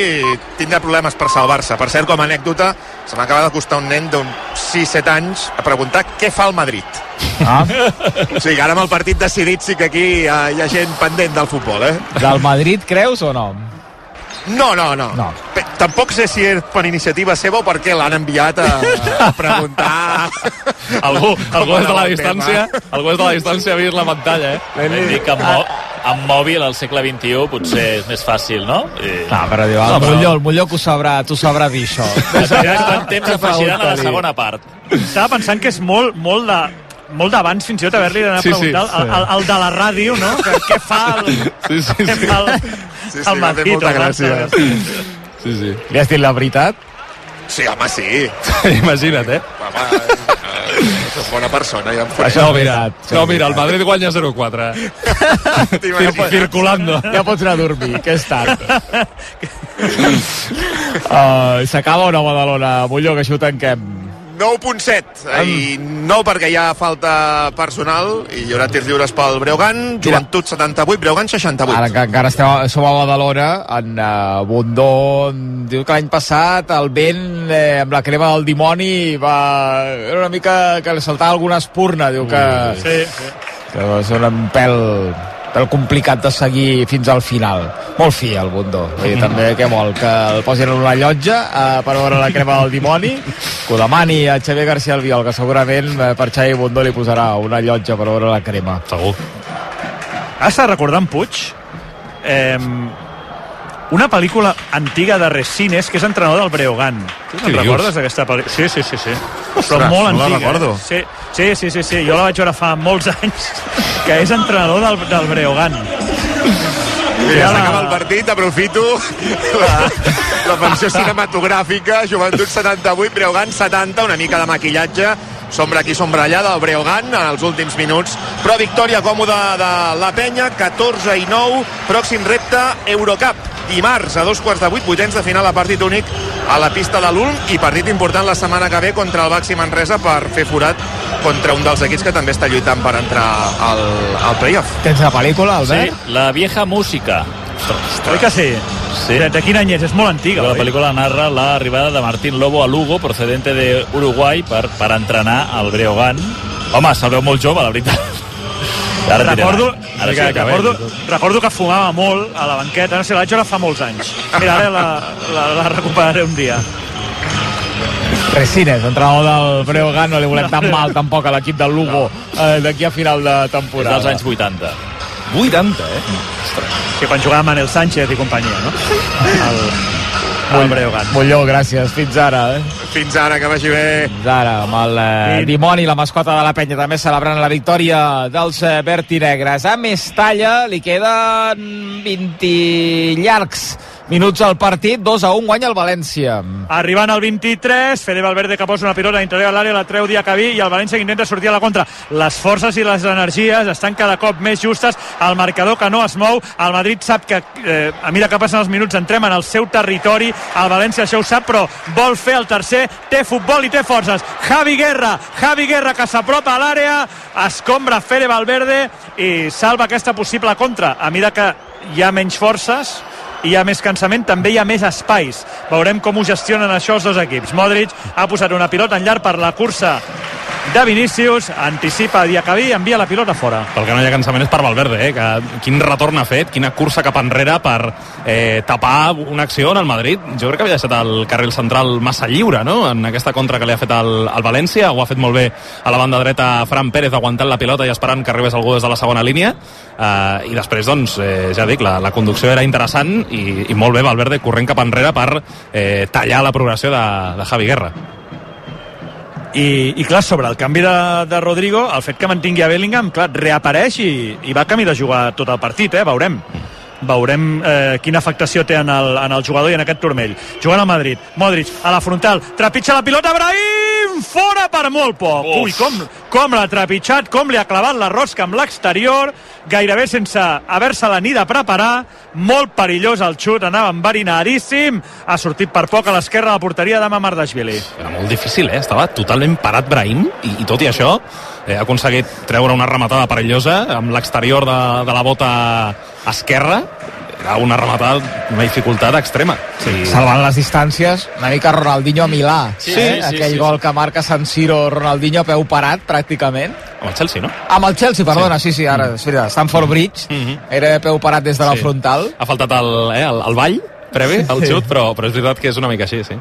tindrà problemes per salvar-se. Per cert, com a anècdota, se m'acaba d'acostar un nen d'uns 6-7 anys a preguntar què fa el Madrid. Ah. O sigui, ara amb el partit decidit sí que aquí hi ha, hi ha gent pendent del futbol, eh? Del Madrid, creus o no? No, no, no. no. Bé, tampoc sé si és per iniciativa seva o perquè l'han enviat a, a preguntar... Algú, algú des de la distància, algú des de la distància ha vist la pantalla, eh? Vam dir que amb, mò- amb mòbil al segle XXI potser és més fàcil, no? I... Ah, però diu, el No, però- Molló, el Molló que ho sabrà, t'ho sabrà dir, això. Quant temps afegiran a la segona part? Estava pensant que és molt, molt de molt d'abans fins i tot haver-li d'anar Sí, a sí, preguntar sí. al, al, al de la ràdio, no? Que, què fa el, Sí, sí, sí. fa el, Sí, sí, el Madrid molta o gràcia. Sí, sí. Li has dit la veritat? Sí, home, sí. Imagina't, eh? Home, eh, és bona persona, ja. Això no, mira, no, mira, el Madrid guanya 0-4. T'imagines? Circulando. Ja pots anar a dormir, que és tard. uh, S'acaba una Badalona, Molló, que això ho tanquem. 9.7 i no perquè hi ha falta personal i hi haurà tirs lliures pel Breugan Joventut 78, Breugan 68 Ara que encara esteu, sou a Badalona, en uh, Bundó em diu que l'any passat el vent eh, amb la crema del dimoni va... Era una mica que li saltava alguna espurna, diu que, Sí, sí. que és un pèl, pèl complicat de seguir fins al final. Molt fi, el Bundó. Vull dir, també què vol? Que el posin en una llotja eh, per veure la crema del dimoni? Que ho demani a Xavier García Albiol, que segurament eh, per Xavi Bundó li posarà una llotja per veure la crema. Segur. Has de recordar en Puig eh, una pel·lícula antiga de Resines que és entrenador del Breogán. Tu te'n recordes d'aquesta pel·lícula? Sí, sí, sí, sí. Però Ostres, molt no la antiga. recordo. Eh? Sí, sí, sí, sí, sí, jo la vaig veure fa molts anys que és entrenador del, del Breogán. Mira, Ja s'acaba el partit, aprofito la, la pensió cinematogràfica, Joventut 78, Breogan 70, una mica de maquillatge, sombra aquí, sombra allà del Breogan en els últims minuts, però victòria còmoda de la penya, 14 i 9, pròxim repte, Eurocup, dimarts a dos quarts de vuit, vuitens de final a partit únic a la pista de l'Ulm i partit important la setmana que ve contra el Baxi Manresa per fer forat contra un dels equips que també està lluitant per entrar al, al playoff. Tens la pel·lícula, Sí, Albert? la vieja música. Oi que sí? Sí. De, de quin any és? És molt antiga, La oi? pel·lícula narra la arribada de Martín Lobo a Lugo, procedente de Uruguai, per, per entrenar al Breogán. Home, se'l veu molt jove, la veritat. Ara Recordo, ara sí que, que acabem. recordo, recordo que fumava molt a la banqueta, no sé, la vaig veure fa molts anys. Mira, ara la, la, la recuperaré un dia. Resines, entrenador del Breogán, no li volem tan mal tampoc a l'equip del Lugo eh, d'aquí a final de És temporada. dels anys 80. 80, eh? Sí, quan jugava Manel Sánchez i companyia, no? El, el Breogán. Molló, gràcies. Fins ara. Eh? Fins ara, que vagi bé. Fins ara, amb el eh, dimoni, la mascota de la penya, també celebrant la victòria dels eh, vertinegres. A Mestalla li queden 20 llargs minuts al partit, 2 a 1 guanya el València. Arribant al 23, Fede Valverde que posa una pilota a l'interior de l'àrea, la treu Diacabí i el València que intenta sortir a la contra. Les forces i les energies estan cada cop més justes, el marcador que no es mou, el Madrid sap que eh, a mesura que passen els minuts entrem en el seu territori, el València això ho sap, però vol fer el tercer, té futbol i té forces. Javi Guerra, Javi Guerra que s'apropa a l'àrea, escombra Fede Valverde i salva aquesta possible contra. A mesura que hi ha menys forces, hi ha més cansament, també hi ha més espais. Veurem com ho gestionen això els dos equips. Modric ha posat una pilota en llarg per la cursa de Vinícius, anticipa Diacabí envia la pilota fora. Pel que no hi ha cansament és per Valverde, eh? que quin retorn ha fet, quina cursa cap enrere per eh, tapar una acció en el Madrid. Jo crec que havia deixat el carril central massa lliure, no?, en aquesta contra que li ha fet el, el València. Ho ha fet molt bé a la banda dreta Fran Pérez, aguantant la pilota i esperant que arribés algú des de la segona línia. Uh, I després, doncs, eh, ja dic, la, la conducció era interessant i, i molt bé Valverde corrent cap enrere per eh, tallar la progressió de, de Javi Guerra. I, i clar, sobre el canvi de, de Rodrigo, el fet que mantingui a Bellingham, clar, reapareix i, i va camí de jugar tot el partit, eh? veurem veurem eh, quina afectació té en el, en el jugador i en aquest turmell. Jugant al Madrid, Modric a la frontal, trepitja la pilota, Brahim! Fora per molt poc! Uf. Ui, com, com l'ha trepitjat, com li ha clavat la rosca amb l'exterior, gairebé sense haver-se-la ni de preparar, molt perillós el xut, anava enverinadíssim, ha sortit per poc a l'esquerra de la porteria de Mamardashvili. Era molt difícil, eh? Estava totalment parat Brahim i, i tot i això eh, ha aconseguit treure una rematada perillosa amb l'exterior de, de la bota esquerra era una rematada d'una dificultat extrema. Sí. Salvant les distàncies, una mica Ronaldinho a Milà. Sí, eh? sí, sí, Aquell sí. gol que marca San Siro, Ronaldinho a peu parat, pràcticament. Amb el Chelsea, no? Amb el Chelsea, perdona, sí, sí, ara, és veritat. Stamford Bridge, era de peu parat des de la Sí. frontal. Ha faltat el, eh, el, el ball previ, el Sí. xut, però, però és veritat que és una mica així, sí.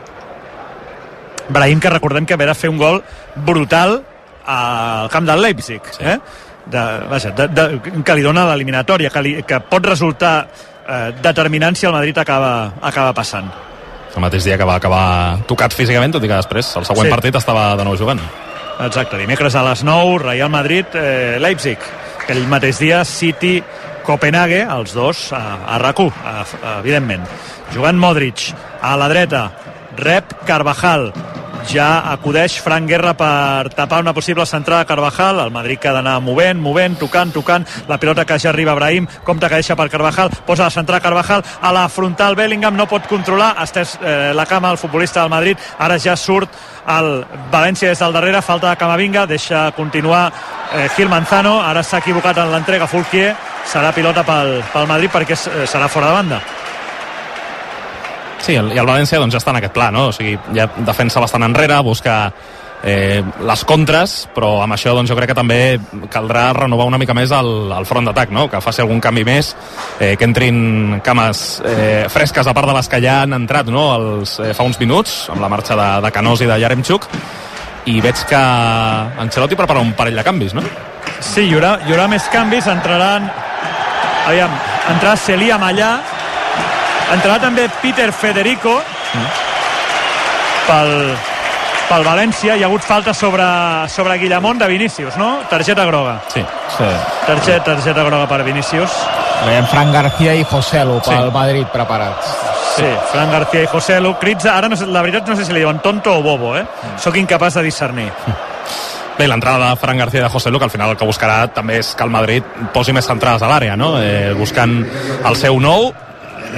Brahim, que recordem que ve de fer un gol brutal al camp del Leipzig, sí. eh? De, vaja, de, de, que li dona l'eliminatòria, que, li, que pot resultar eh, determinant si el Madrid acaba, acaba passant. El mateix dia que va acabar tocat físicament, tot i que després, el següent Sí. partit estava de nou jugant. Exacte, dimecres a les 9, Real Madrid, eh, Leipzig. Aquell mateix dia, City, Copenhague, els dos a, a RAC1, a, a, evidentment. Jugant Modric, a la dreta, rep Carvajal, ja acudeix Frank Guerra per tapar una possible centrada Carvajal, el Madrid que ha d'anar movent, movent, tocant, tocant, la pilota que ja arriba Brahim, compte que deixa per Carvajal, posa la centrada Carvajal, a la frontal. Bellingham no pot controlar, estès eh, la cama el futbolista del Madrid, ara ja surt el València des del darrere, falta de Camavinga, deixa continuar eh, Gil Manzano, ara s'ha equivocat en l'entrega. Fulquier, serà pilota pel, pel Madrid perquè eh, serà fora de banda. Sí, i el València doncs, ja està en aquest pla, no? O sigui, ja defensa bastant enrere, busca eh, les contres, però amb això doncs, jo crec que també caldrà renovar una mica més el, el front d'atac, no? que faci algun canvi més, eh, que entrin cames eh, fresques a part de les que ja han entrat no? Els, eh, fa uns minuts, amb la marxa de, de Canós i de Yaremchuk, i veig que Ancelotti prepara un parell de canvis, no? Sí, hi haurà, hi haurà més canvis, entraran aviam, entrarà Celia Mallà entrarà també Peter Federico pel, pel València hi ha hagut falta sobre, sobre Guillamón de Vinícius, no? Targeta groga sí. sí. targeta, targeta groga per Vinícius Veiem Fran García i Joselu pel Sí. Madrid preparats. Sí, Fran García i José Lu. Crits, ara no sé, la veritat no sé si li diuen tonto o bobo, eh? Sóc incapaç de discernir. Bé, l'entrada de Fran García i de José Lu, que al final el que buscarà també és que el Madrid posi més centrades a l'àrea, no? Eh, buscant el seu nou,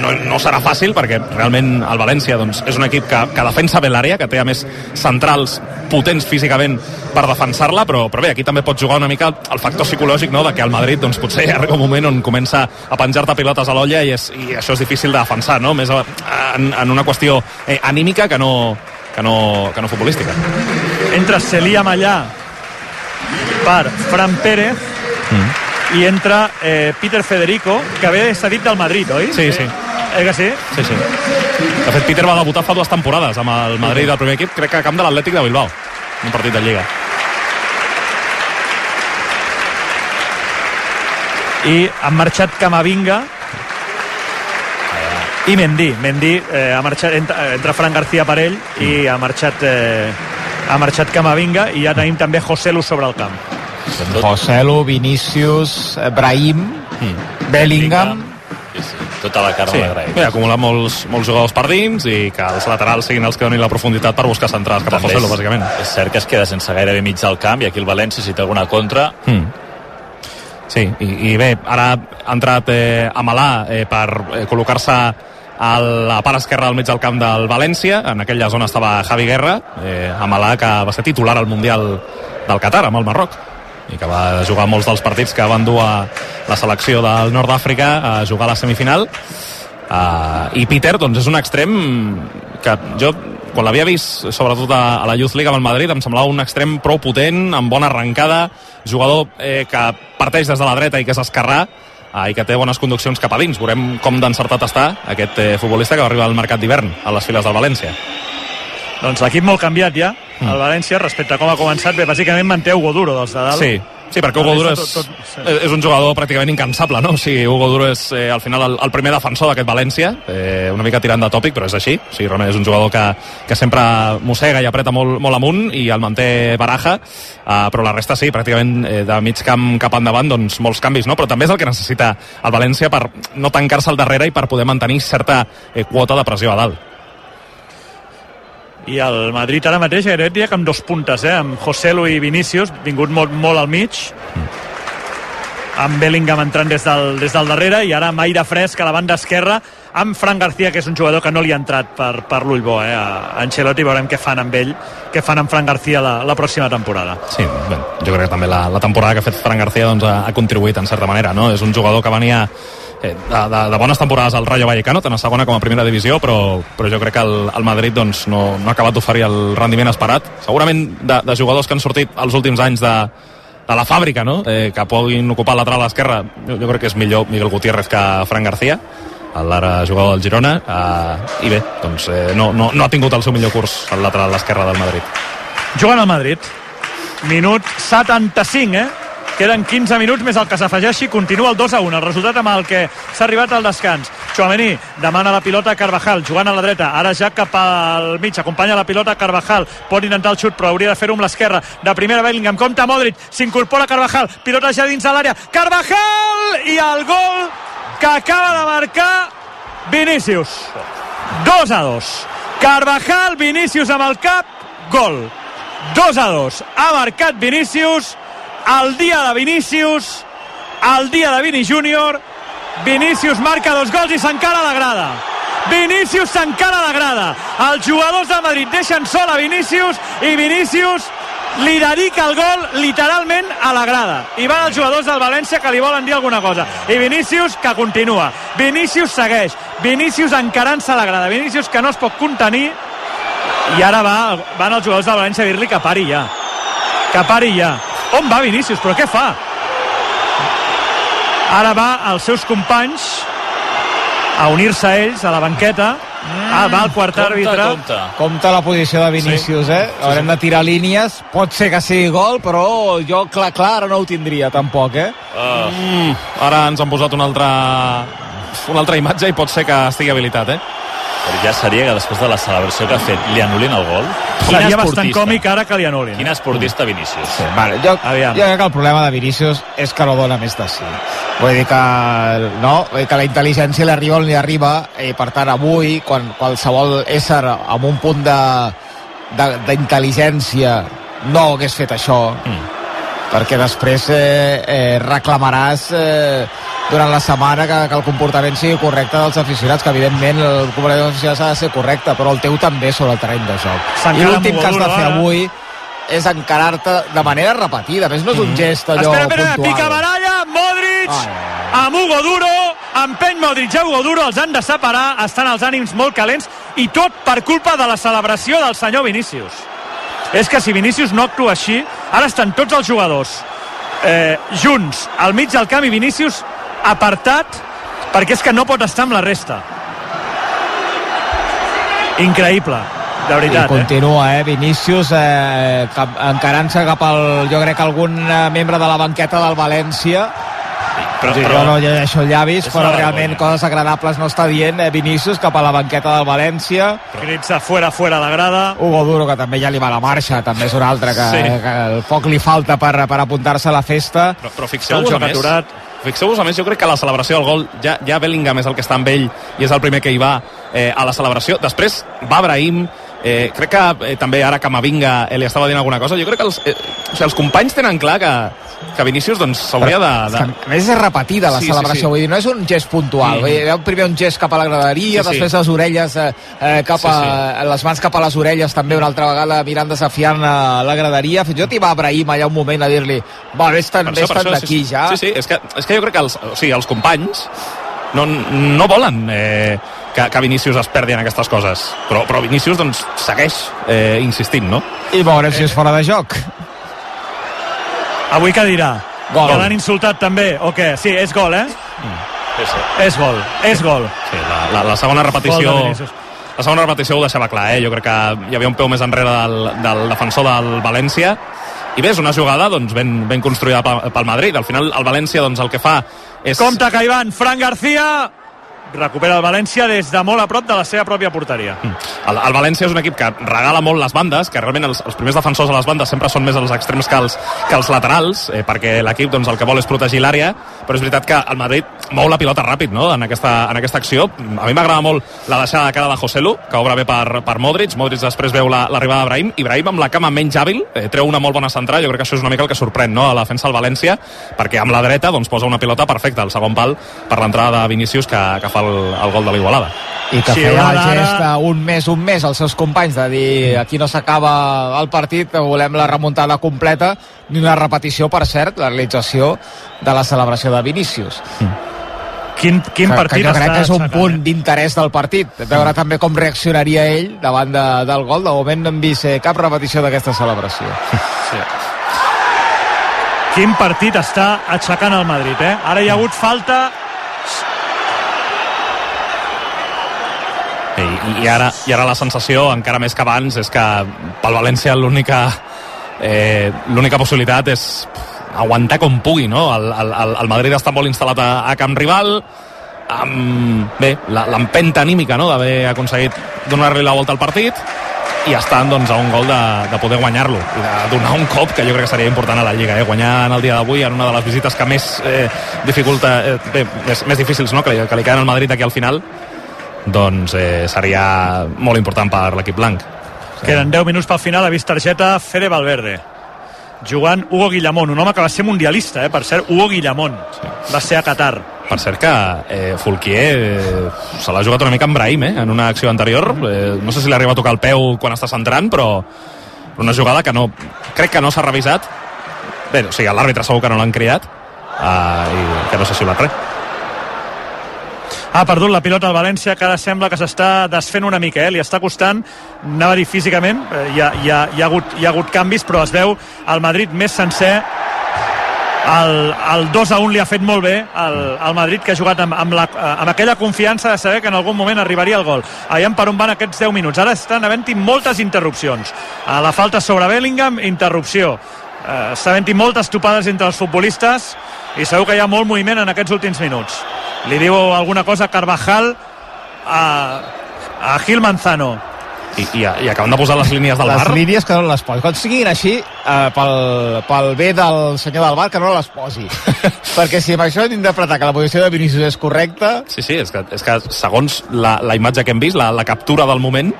no, no serà fàcil perquè realment el València doncs, és un equip que, que defensa bé l'àrea, que té a més centrals potents físicament per defensar-la, però, però bé, aquí també pot jugar una mica el factor psicològic no? de que el Madrid doncs, potser arriba un moment on comença a penjar-te pilotes a l'olla i, és, i això és difícil de defensar, no? més a- en, en una qüestió eh, anímica que no, que no, que no futbolística. Entra Celia Mallà per Fran Pérez i entra eh, Peter Federico, que ve cedit del Madrid, oi? Sí, sí. Eh que sí? Sí, sí. De fet, Peter va debutar fa dues temporades amb el Madrid del primer equip, crec que a camp de l'Atlètic de Bilbao, un partit de Lliga. i han marxat Camavinga i Mendy. Mendy eh, ha marxat, entra, entra Fran García per ell i ha marxat eh, ha marxat Camavinga i ja tenim també José Lu sobre el camp. Joselu, Vinícius, eh, Brahim, Bellingham... Tota la carn Sí, a la graella. bé, ha acumulat molts, molts jugadors per dins i que els laterals siguin els que donin la profunditat per buscar centrals cap a També Lu, és- bàsicament. És cert que es queda sense gairebé mig del camp i aquí el València, si té alguna contra, Mm. Sí, i, i bé, ara ha entrat eh, Amalà eh, per eh, col·locar-se a la part esquerra del mig del camp del València, en aquella zona estava Javi Guerra, eh, Amalà que va ser titular al Mundial del Qatar amb el Marroc i que va jugar molts dels partits que van dur a la selecció del nord d'Àfrica a jugar a la semifinal Uh, I Peter, doncs, és un extrem que jo, quan l'havia vist, sobretot a, a la Youth League amb el Madrid, em semblava un extrem prou potent, amb bona arrencada, jugador eh, que parteix des de la dreta i que és esquerrà, uh, i que té bones conduccions cap a dins. Veurem com d'encertat està aquest eh, futbolista que va arribar al mercat d'hivern a les files del València. doncs l'equip molt canviat ja el València respecte a com ha començat bé, bàsicament manté Hugo Duro dels de dalt Sí, Sí, perquè Hugo Duro és, Tot- tot- és un jugador pràcticament incansable, no? O sigui, Hugo Duro és eh, al final el, el primer defensor d'aquest València, eh, una mica tirant de tòpic, però és així. O sigui, realment és un jugador que, que sempre mossega i apreta molt, molt amunt i el manté baraja, eh, però la resta sí, pràcticament eh, de mig camp cap endavant, doncs molts canvis, no? Però també és el que necessita el València per no tancar-se al darrere i per poder mantenir certa eh, quota de pressió a dalt. I el Madrid ara mateix gairebé diria que amb dos puntes, eh? amb Joselu i Vinícius, vingut molt, molt al mig, amb Bellingham entrant des del, des del darrere i ara amb aire fresc a la banda esquerra amb Fran García, que és un jugador que no li ha entrat per, per l'ull bo eh? a Ancelotti, veurem què fan amb ell què fan amb Fran García la, la pròxima temporada Sí, bé, jo crec que també la, la temporada que ha fet Fran García doncs, ha, ha contribuït en certa manera, no? És un jugador que venia eh, de, de, de bones temporades al Rayo Vallecano, tant a segona com a primera divisió, però, però jo crec que el, el Madrid doncs, no, no ha acabat d'oferir el rendiment esperat. Segurament de, de jugadors que han sortit els últims anys de, de la fàbrica, no? eh, que puguin ocupar lateral a l'esquerra, jo, jo crec que és millor Miguel Gutiérrez que Fran García, l'ara jugador del Girona, eh, i bé, doncs eh, no, no, no ha tingut el seu millor curs al lateral a l'esquerra del Madrid. jugant al Madrid minut 75 eh? Queden 15 minuts més el que s'afegeixi. Continua el 2 a 1, el resultat amb el que s'ha arribat al descans. Chouameni demana la pilota a Carvajal, jugant a la dreta. Ara ja cap al mig, acompanya la pilota a Carvajal, pot intentar el xut però hauria de fer-ho amb l'esquerra, de primera Bellingham. Compta Modric, s'incorpora Carvajal. Pilota ja dins de l'àrea, Carvajal! I el gol que acaba de marcar Vinícius. 2 a 2 Carvajal, Vinícius amb el cap. Gol. 2 a 2 ha marcat Vinícius el dia de Vinícius el dia de Vini Júnior. Vinícius marca dos gols i s'encara la grada Vinícius s'encara la grada els jugadors de Madrid deixen sol a Vinícius i Vinícius li dedica el gol literalment a la grada i van els jugadors del València que li volen dir alguna cosa. I Vinícius que continua. Vinícius segueix. Vinícius encarant-se a la grada Vinícius que no es pot contenir. I ara va, van els jugadors del València a dir-li que pari ja. Que pari ja on va Vinícius? però què fa? ara va als seus companys a unir-se a ells a la banqueta ah, va el quart compte, àrbitre compte. Compte la posició de Vinícius, Sí. eh? Haurem de tirar línies. Pot ser que sigui gol, però jo clar, clar, ara no ho tindria tampoc, eh? Uh. Mm, ara ens han posat una altra, una altra imatge i pot ser que estigui habilitat, eh? Però ja seria que després de la celebració que ha fet li anul·lin el gol. seria bastant còmic ara que li anul·lin Quin esportista Vinícius. Sí, vale, jo, Aviam. jo crec que el problema de Vinícius és que no dona més de sí. Vull dir que, no, vull dir que la intel·ligència li arriba on li arriba i per tant avui, quan qualsevol ésser amb un punt de- de- d'intel·ligència no hagués fet això, mm. Perquè després eh, eh, reclamaràs eh, durant la setmana que, que el comportament sigui correcte dels aficionats, que evidentment el comportament dels aficionats ha de ser correcte, però el teu també sobre el terreny de joc. I l'últim que has de fer Duro, avui és encarar-te de manera repetida. A més, no és un gest allò espera, espera, puntual. pica baralla Modric Ai, amb Hugo Duro empeny Modric a Hugo Duro els han de separar, estan els ànims molt calents i tot per culpa de la celebració del senyor Vinícius és que si Vinícius no actua així ara estan tots els jugadors eh, junts al mig del camp i Vinícius apartat perquè és que no pot estar amb la resta increïble de I veritat, eh? continua, eh? Vinícius eh, encarant-se cap al... Jo crec que algun eh, membre de la banqueta del València Però, Sí, però, jo no llegeixo llavis, És però realment vergonya. coses agradables no està dient eh, Vinícius cap a la banqueta del València crits de fora, fora la grada Hugo Duro, que també ja li va la marxa també és un altre que, Sí. que el poc li falta per, per apuntar-se a la festa Però, però fixeu-vos, a més, aturat. fixeu-vos, a més, jo crec que la celebració del gol, ja, ja Bellingham és el que està amb ell i és el primer que hi va eh, a la celebració. Després va Brahim, eh, crec que eh, també ara Camavinga eh, li estava dient alguna cosa. Jo crec que els, eh, o sigui, els companys tenen clar que, que Vinícius doncs, s'hauria de... De... a més és repetida la Sí, sí, celebració, sí. vull dir, no és un gest puntual, Mm. vull dir, primer un gest cap a la graderia, Sí, sí. després les orelles eh, eh, cap Sí, a, les mans cap a les orelles també una altra vegada mirant desafiant a la graderia, fins i tot hi va Brahim allà un moment a dir-li, va, vés-te'n vés d'aquí sí, ja Sí, sí, és que, és que jo crec que els, o sigui, els companys no, no volen eh, que, que Vinícius es perdi en aquestes coses. Però, però Vinícius doncs, segueix eh, insistint, no? i veurem si és fora de joc avui què dirà? Gol. Que l'han insultat també, o què? Sí, és gol, eh? sí, sí. És gol, és gol. Sí, la, la, la segona repetició... La segona repetició ho deixava clar, eh? Jo crec que hi havia un peu més enrere del, del defensor del València i bé, és una jugada doncs, ben, ben construïda pel, pel Madrid. Al final el València doncs, el que fa és... Compte que hi van, Fran García recupera el València des de molt a prop de la seva pròpia porteria. El, el València és un equip que regala molt les bandes, que realment els, els primers defensors a les bandes sempre són més els extrems que els, que els laterals, eh, perquè l'equip doncs, el que vol és protegir l'àrea, però és veritat que el Madrid mou la pilota ràpid no? en, aquesta, en aquesta acció. A mi m'agrada molt la deixada de cara de Joselu, que obre bé per, per Modric, Modric després veu l'arribada la, d'Ibrahim, Ibrahim amb la cama menys hàbil, eh, treu una molt bona central, jo crec que això és una mica el que sorprèn no? a la defensa del València, perquè amb la dreta doncs, posa una pilota perfecta al segon pal per l'entrada de Vinícius que, que fa el, el gol de l'Igualada. I que sí, feia el gest un mes, un mes als seus companys de dir aquí no s'acaba el partit, volem la remuntada completa, ni una repetició, per cert, la realització de la celebració de Vinícius. Mm. Quin, quin que, partit que jo crec que és un punt eh? d'interès del partit veure també com reaccionaria ell davant de, del gol de moment no hem vist eh, cap repetició d'aquesta celebració sí. Quin partit està aixecant el Madrid, eh? Ara hi ha hagut falta I, i, ara, I ara la sensació, encara més que abans, és que pel València l'única eh, l'única possibilitat és aguantar com pugui, no? El, el, el Madrid està molt instal·lat a, a camp rival, amb, bé, l'empenta anímica no? d'haver aconseguit donar-li la volta al partit i estan doncs, a un gol de, de poder guanyar-lo i de donar un cop que jo crec que seria important a la Lliga eh? guanyar en el dia d'avui en una de les visites que més eh, dificulta eh, bé, més, més difícils no? que, li, que li queden al Madrid aquí al final doncs eh, seria molt important per l'equip blanc Queden 10 minuts pel final, ha vist targeta Fede Valverde jugant Hugo Guillamón, un home que va ser mundialista, eh? per cert, Hugo Guillamón sí. va ser a Qatar. Per cert que eh, Fulquier eh, se l'ha jugat una mica amb Brahim, eh? en una acció anterior. Eh, no sé si li arriba a tocar el peu quan està centrant, però una jugada que no... Crec que no s'ha revisat. Bé, o sigui, l'àrbitre segur que no l'han criat eh, i que no s'ha xiulat res. Ha perdut la pilota al València, que ara sembla que s'està desfent una mica, eh? li està costant, anava a dir físicament, eh, hi, ha, hi, ha, hi, ha hagut, hi ha hagut canvis, però es veu el Madrid més sencer, el, el 2 a 1 li ha fet molt bé al, al Madrid que ha jugat amb, amb, la, amb aquella confiança de saber que en algun moment arribaria el gol. Aviam per on van aquests 10 minuts. Ara estan havent-hi moltes interrupcions. A la falta sobre Bellingham, interrupció eh, està havent-hi moltes topades entre els futbolistes i segur que hi ha molt moviment en aquests últims minuts. Li diu alguna cosa Carvajal a, a Gil Manzano. I, i, i acaben de posar les línies del les bar línies que no les posi. Quan siguin així eh, pel, pel bé del senyor del bar que no les posi. Perquè si amb això hem d'interpretar que la posició de Vinícius és correcta Sí, sí, és que, és que segons la, la imatge que hem vist, la, la captura del moment,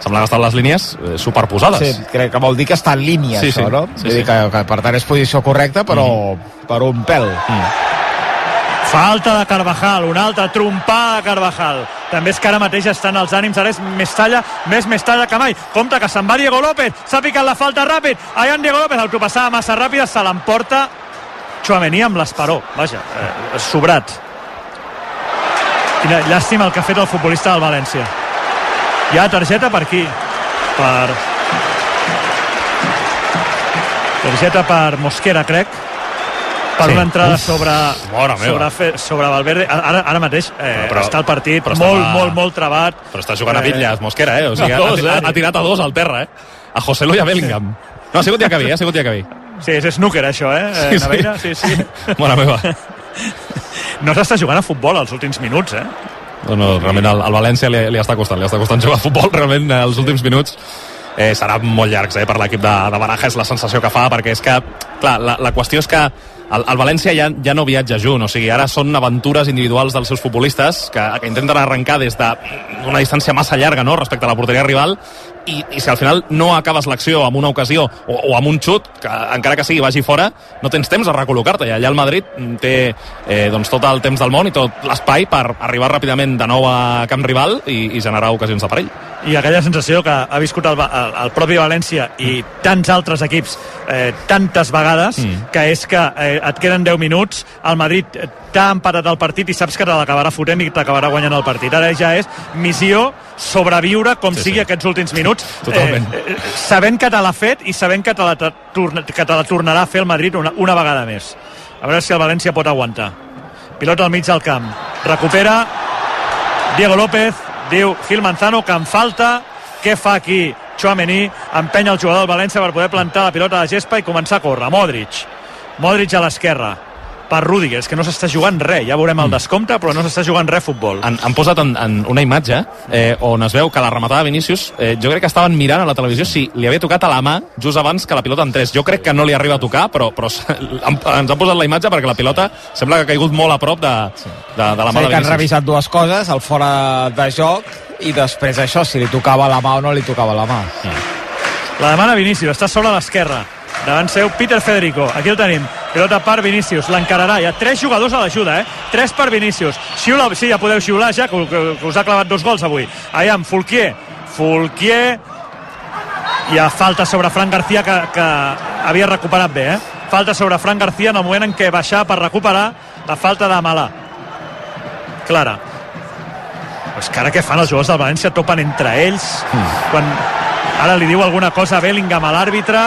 sembla que estan les línies eh, superposades. sí, crec que vol dir que està en línia Sí, això, sí. no? Sí, Vull sí. dir que, que per tant és posició correcta però per un pèl Falta de Carvajal, una altra trompada de Carvajal. També és que ara mateix estan els ànims, ara és Mestalla, més Mestalla que mai. Compte que se'n va Diego López, s'ha picat la falta ràpid, allà en Diego López, autopassada massa ràpida, se l'emporta Chouameni amb l'esperó, vaja, eh, sobrat. Quina llàstima el que ha fet el futbolista del València. Hi ha targeta per aquí, per... Targeta per Mosquera, crec per Sí. una entrada Uf, sobre, sobre, fe- sobre Valverde. Ara, ara mateix eh, Però- està el partit però molt, estava- molt, molt trebat. Però està jugant a bitlles, Mosquera, eh? O sigui, dos, ha, eh? ha, tirat a dos al terra, eh? A José a Bellingham. No, ha sigut Diacabí, eh? Ha sigut Diacabí. Sí, és snooker, això, eh? Sí, eh sí. Naveira? sí, sí. Mare meva. No s'està jugant a futbol els últims minuts, eh? No, no, realment al, al València li, li està costant, li està costant jugar a futbol realment eh, els últims minuts eh, seran molt llargs eh, per l'equip de, de Baraja és la sensació que fa, perquè és que clar, la, la qüestió és que el, el València ja, ja no viatja junt, o sigui, ara són aventures individuals dels seus futbolistes que, que intenten arrencar des d'una distància massa llarga no? respecte a la porteria rival i, i si al final no acabes l'acció amb una ocasió o, o amb un xut, que encara que sigui vagi fora, no tens temps de recol·locar-te i allà el Madrid mm, té eh, doncs tot el temps del món i tot l'espai per arribar ràpidament de nou a camp rival i, i generar ocasions de perill. i aquella sensació que ha viscut el, el, el propi València i tants altres equips eh, tantes vegades Mm. que és que eh, et queden 10 minuts el Madrid t'ha empatat el partit i saps que te l'acabarà fotent i t'acabarà guanyant el partit ara ja és missió sobreviure com sí, sigui sí. aquests últims minuts Totalment. eh, eh, sabent que te l'ha fet i sabent que te la, torna- que te la tornarà a fer el Madrid una, una vegada més. A veure si el València pot aguantar. Pilota al mig del camp. Recupera. Diego López. Diu Gil Manzano que en falta. Què fa aquí Chouameni empenya el jugador del València per poder plantar la pilota de gespa i començar a córrer. Modric. Modric a l'esquerra per Rüdiger, és que no s'està jugant res, ja veurem el descompte, però no s'està jugant res futbol. Han, han posat en, en una imatge eh, on es veu que la rematada de Vinícius, eh, jo crec que estaven mirant a la televisió si li havia tocat a la mà just abans que la pilota entrés. Jo crec que no li arriba a tocar, però, però ens han posat la imatge perquè la pilota sembla que ha caigut molt a prop de, de, de la mà Sí, de que han Vinícius. revisat dues coses, el fora de joc i després això, si li tocava la mà o no li tocava la mà. La demana Vinícius, està sobre l'esquerra. Davant seu Peter Federico. Aquí el tenim. Pilota per Vinícius. L'encararà. Hi ha tres jugadors a l'ajuda, eh? Tres per Vinícius. Xiula, sí, ja podeu xiular ja, que, que, que us ha clavat dos gols avui. Aviam, Fulquier. Fulquier. Hi ha falta sobre Fran García que, que havia recuperat bé, eh? Falta sobre Fran García en el moment en què baixava per recuperar la falta de Malà. Clara. Pues que ara què fan els jugadors del València? Topen entre ells. Quan ara li diu alguna cosa a Bellingham a l'àrbitre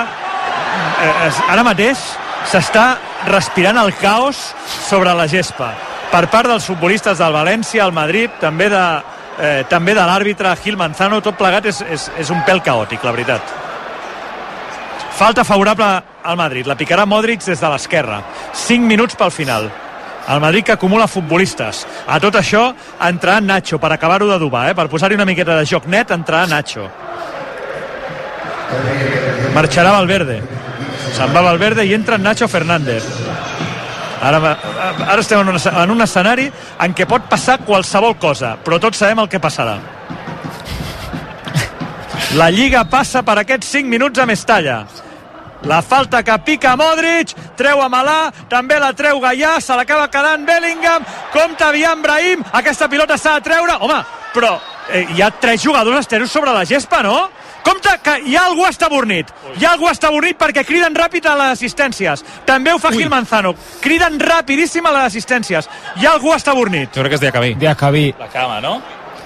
ara mateix s'està respirant el caos sobre la gespa per part dels futbolistes del València, el Madrid, també de, eh, també de l'àrbitre Gil Manzano, tot plegat és, és, és un pèl caòtic, la veritat. Falta favorable al Madrid, la picarà Modric des de l'esquerra. 5 minuts pel final. El Madrid que acumula futbolistes. A tot això entrarà Nacho per acabar-ho d'adobar, eh? per posar-hi una miqueta de joc net, entrarà Nacho. Marxarà Valverde. Se'n va Valverde i entra Nacho Fernández. Ara, ara estem en un, en un escenari en què pot passar qualsevol cosa, però tots sabem el que passarà. La Lliga passa per aquests 5 minuts a Mestalla. La falta que pica Modric, treu a Malà, també la treu Gaià, se l'acaba quedant Bellingham, compta aviam Brahim, aquesta pilota s'ha de treure, home, però eh, hi ha tres jugadors esteros sobre la gespa, no? Compte que hi ha algú estabornit, hi ha algú estabornit perquè criden ràpid a les assistències. També ho fa Gil Manzano, criden rapidíssim a les assistències. Hi ha algú estabornit. Jo crec que és Diacabí. Diacabí. La cama, no?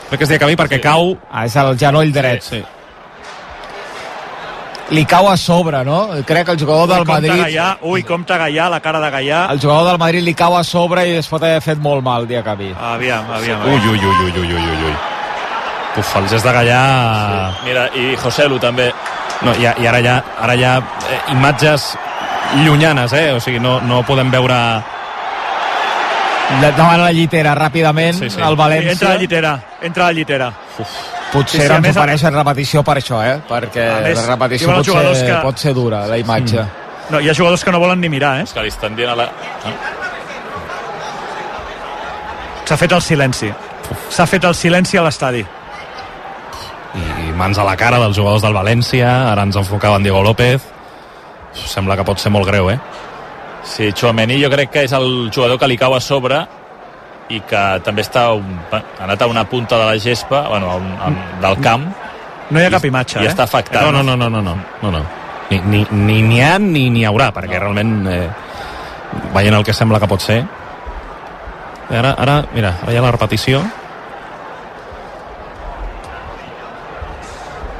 Crec que és Diacabí perquè sí. cau... Ah, és el genoll dret. Sí. Li cau a sobre, no? Crec que el jugador del Ui, Madrid... Gaià, ui, compte Gaià, la cara de Gaià. El jugador del Madrid li cau a sobre i es pot haver fet molt mal, Diacabí. Aviam, aviam. Ui, ui, ui, ui, ui, ui, ui. Uf, el gest de Gallà... Sí. Mira, i José Lu també. No, i, i ara hi ha, ara hi ha eh, imatges llunyanes, eh? O sigui, no, no podem veure... De- Davant la llitera, ràpidament, Sí, sí. el València... Entra a la llitera, entra a la llitera. Potser Sí, sí, a ens ofereixen repetició per això, eh? Perquè A més, la repetició pot ser, que- pot ser dura, la imatge. No, hi ha jugadors que no volen ni mirar, eh? És que li estan dient a la... S'ha fet el silenci. S'ha fet el silenci a l'estadi. I mans a la cara dels jugadors del València, ara ens enfocava en Diego López. Sembla que pot ser molt greu, eh? Sí, Chouameni jo crec que és el jugador que li cau a sobre i que també està un, ha anat a una punta de la gespa, bueno, a un, a, del camp. No hi ha cap imatge, I eh? està afectat. No, no, no, no, no, no, no, no. Ni n'hi ni, ni ha ni n'hi haurà, perquè realment eh, veient el que sembla que pot ser I ara, ara, mira, ara hi ha la repetició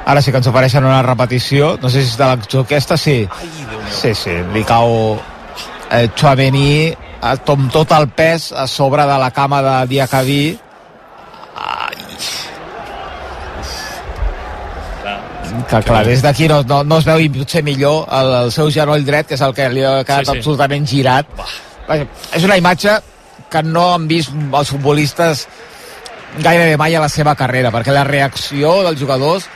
Ara sí que ens ofereixen una repetició. No sé si és de l'acció aquesta, sí. Sí, sí, li cau eh, Chouameni eh, amb tot el pes a sobre de la cama de Diacabí. Que clar, des d'aquí no, no, no es veu potser millor el, el seu genoll dret, que és el que li ha quedat sí. sí. absolutament girat. Vaja, és una imatge que no han vist els futbolistes gairebé mai a la seva carrera, perquè la reacció dels jugadors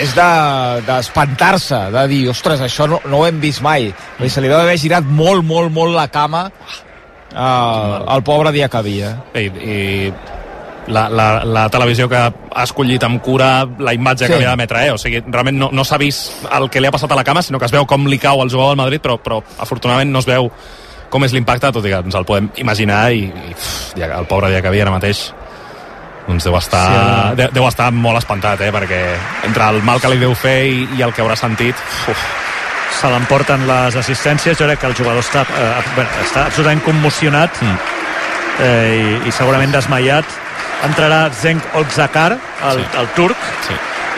és de- d'espantar-se, de, de dir, ostres, això no, no ho hem vist mai. Dir, se li deu haver girat molt, molt, molt la cama uh, al pobre Diacabí, eh? i, i la, la, la televisió que ha escollit amb cura la imatge Sí. que li ha d'emetre, eh? o sigui, realment no, no s'ha vist el que li ha passat a la cama, sinó que es veu com li cau al jugador del Madrid, però, però afortunadament no es veu com és l'impacte, tot i que ens el podem imaginar i, i el pobre dia que havia ara mateix doncs deu estar, Sí, ara- deu, deu estar molt espantat, eh? perquè entre el mal que li deu fer i, i el que haurà sentit uf, Se l'emporten les assistències. Jo crec que el jugador està, eh, bueno, està absolutament commocionat Mm. eh, i, i segurament desmaiat. Entrarà Zenk Otzakar, el, Sí. el turc, sí.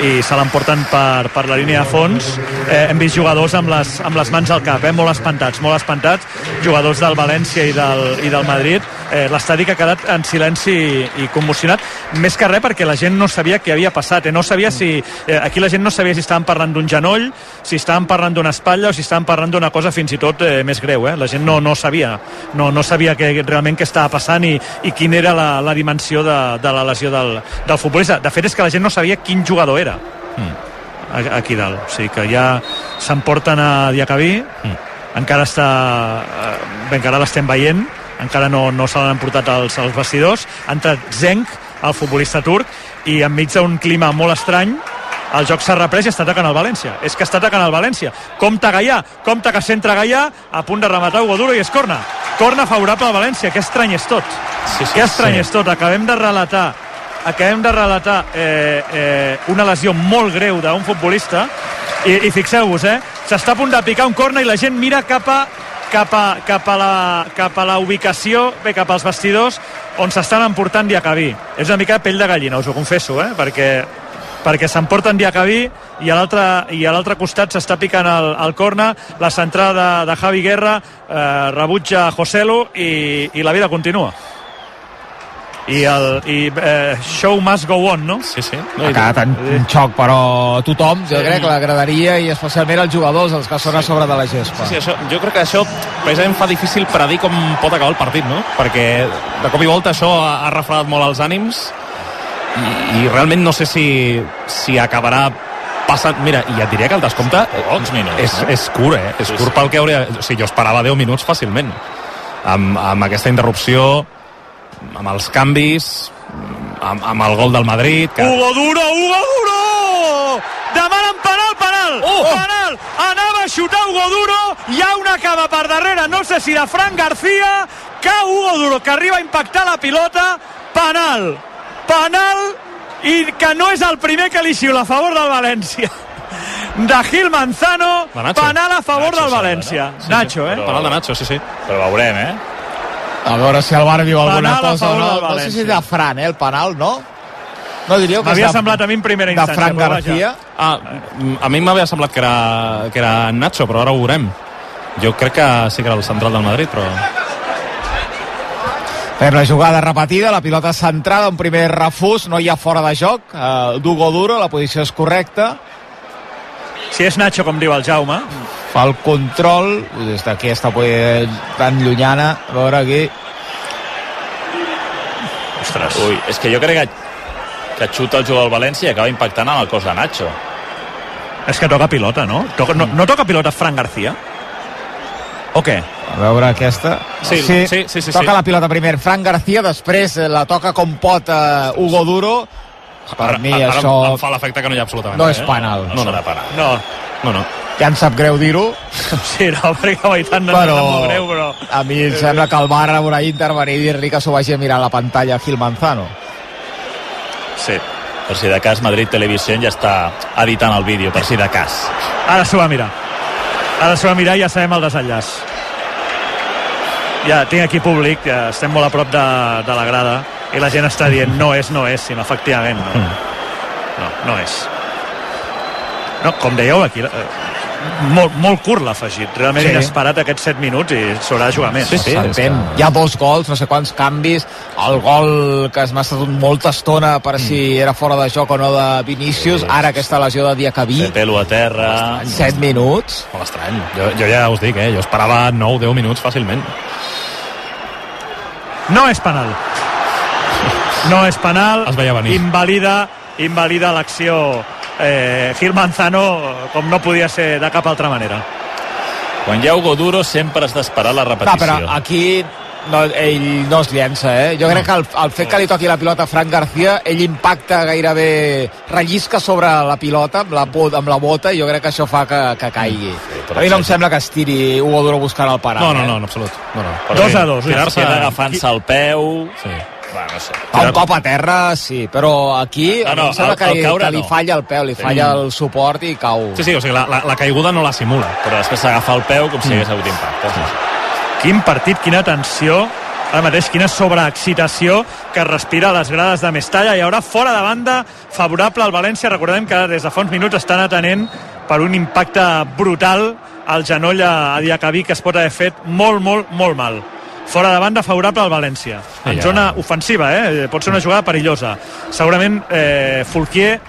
i se l'emporten per, per la línia de fons. Eh, hem vist jugadors amb les, amb les mans al cap, eh, molt espantats, molt espantats, jugadors del València i del, i del Madrid, eh, l'estadi que ha quedat en silenci i, i commocionat, més que res perquè la gent no sabia què havia passat, eh? no sabia si, eh, aquí la gent no sabia si estaven parlant d'un genoll, si estaven parlant d'una espatlla o si estaven parlant d'una cosa fins i tot eh, més greu, eh? la gent no, no sabia no, no sabia que, realment què estava passant i, i quina era la, la dimensió de, de la lesió del, del futbolista. De fet és que la gent no sabia quin jugador era. Mm aquí dalt. O sigui que ja s'emporten a Diacabí, mm. encara està... Eh, encara l'estem veient, encara no, no se l'han portat als, als vestidors. Ha entrat Zenk, el futbolista turc, i enmig d'un clima molt estrany, el joc s'ha reprès i està atacant el València. És que està atacant el València. Compte Gaià, compte que centra Gaià, a punt de rematar Hugo Duro i és corna. Corna favorable al València. Que estrany és tot. Sí, sí, que estrany sí. és tot. Acabem de relatar acabem de relatar eh, eh, una lesió molt greu d'un futbolista i, i fixeu-vos, eh, s'està a punt de picar un corna i la gent mira cap a cap a, cap a, la, cap a la ubicació, bé, cap als vestidors on s'estan emportant Diacabí. És una mica pell de gallina, us ho confesso, eh? perquè perquè s'emporten Diacabí i a l'altre i a l'altre costat s'està picant el, el corna, la centrada de, de Javi Guerra eh, rebutja Joselu i, i la vida continua i el i, eh, show must go on, no? Sí, sí. No, ha quedat en un xoc, però tothom, jo crec que l'agradaria i especialment els jugadors, els que són a sobre de la gespa. Sí, sí, això, jo crec que això precisament fa difícil predir com pot acabar el partit, no? Perquè de cop i volta això ha, ha refredat molt els ànims i, i realment no sé si, si acabarà passant... Mira, i et diria que el descompte Pocs minuts, és, no? és curt, eh? És sí, curt pel que hauria... O sigui, jo esperava 10 minuts fàcilment. Amb, amb aquesta interrupció amb els canvis, amb, amb el gol del Madrid... Que... Hugo Duro, Hugo Duro! Demanen penal, penal! Oh! Penal! Anava a xutar Hugo Duro, hi ha una cava per darrere, no sé si de Fran García, cau Hugo Duro, que arriba a impactar la pilota, penal! Penal i que no és el primer que li xiula a favor del València de Gil Manzano, penal a favor Nacho, del València. Sí, sí. Nacho, eh? Penal de Nacho, sí, sí. Però veurem, eh? A veure si el bar diu alguna Penal cosa o no. No sé si de Fran, eh, el penal, no? No diríeu que M'havia de, semblat a mi en primera de instància. Fran però vaja. García? Ah, a mi m'havia semblat que era, que era Nacho, però ara ho veurem. Jo crec que sí que era el central del Madrid, però... Per la jugada repetida, la pilota centrada, un primer refús, no hi ha fora de joc, eh, d'Hugo Duro, la posició és correcta, Si és Nacho, com diu el Jaume. Fa el control, des d'aquí està pues, tan llunyana, a veure aquí, Ostres. Ui, és que jo crec que, que xuta el jugador del València i acaba impactant amb el cos de Nacho. És que toca pilota, no? Toca, no, no toca pilota Fran García? O què? a veure aquesta. Sí, sí, sí, sí, sí. Toca la pilota primer Fran García, després eh, la toca com pot eh, Hugo Duro. Per ara, mi ara això em fa l'efecte que no hi ha absolutament no res, és penal. No, no serà penal. No, No, no. Ja em sap greu dir-ho, sí, no, perquè i tant, no, però no, molt greu, però... a mi em sembla que el bar haurà d'intervenir i dir-li que s'ho vagi a mirar a la pantalla Gil Manzano. Sí. Per si de cas, Madrid Televisió ja està editant el vídeo, per si de cas. Ara s'ho va mirar. Ara s'ho va mirar i ja sabem el desenllaç. Ja tinc aquí públic, ja estem molt a prop de, de la grada i la gent està dient no és, no és, sinó efectivament no. No, no és. No, com dèieu aquí, eh, molt, molt curt l'ha afegit. Realment Sí. sí. inesperat aquests 7 minuts i s'haurà de jugar més. Sí, sí, s'entén. Hi ha dos gols, no sé quants canvis. El gol que es m'ha estat molta estona per si era fora de joc o no de Vinícius. Ara aquesta lesió de Diacabí. Pelo a terra. 7 minuts. Molt estrany. Jo, jo ja us dic, eh? Jo esperava 9-10 minuts fàcilment. No és penal. No és penal. Es veia venir. Invalida, invalida l'acció eh, Gil Manzano com no podia ser de cap altra manera. Quan hi ha Hugo Duro sempre has d'esperar la No, repetició. però aquí no, ell no es llença, eh? Jo crec que el, el fet que li toqui la pilota a Frank García, ell impacta gairebé, rellisca sobre la pilota amb la, po- amb la bota i jo crec que això fa que, que caigui. però a mi no em sembla que es tiri Hugo Duro buscant el parat. No, no, eh? no, en absolut. No, no. Però Dos sí, a dos, tirar-se- agafant-se al peu... Sí. Va, no sé. Un cop a terra, sí, però aquí No, no, em sembla que, li, caure que li no. falla el peu, li falla el suport i cau. Sí, sí, o sigui, la, la, la caiguda no la simula. Però després s'agafa el peu com si hagués hagut impacte. Sí, sí. Quin partit, quina tensió, ara mateix quina sobreexcitació que es respira a les grades de Mestalla i ara fora de banda favorable al València. Recordem que des de fa uns minuts estan atenent per un impacte brutal al genoll a, a Diacabí que es pot haver fet molt, molt, molt mal. Fora de banda favorable al València en Ja. zona ofensiva, eh? pot ser una jugada perillosa segurament eh, Fulquier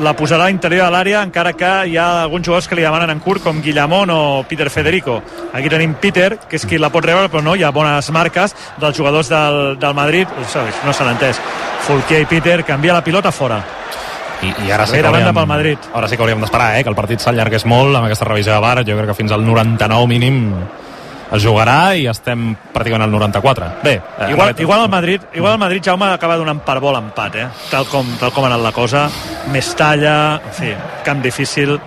la posarà a l'interior de l'àrea encara que hi ha alguns jugadors que li demanen en curt com Guillamón o Peter Federico aquí tenim Peter, que és qui la pot rebre però no, hi ha bones marques dels jugadors del, del Madrid, no s'han entès Fulquier i Peter canvia la pilota fora I, i ara, sí que hauríem, pel Madrid. ara sí que hauríem d'esperar, eh, que el partit s'allargués molt amb aquesta revisió de VAR. Jo crec que fins al 99 mínim es jugarà i estem pràcticament al 94. Bé, eh, igual, aquest- igual el Madrid, igual el Madrid Jaume acaba donant per vol empat, eh? tal, com, tal com ha anat la cosa més talla, en fi, camp difícil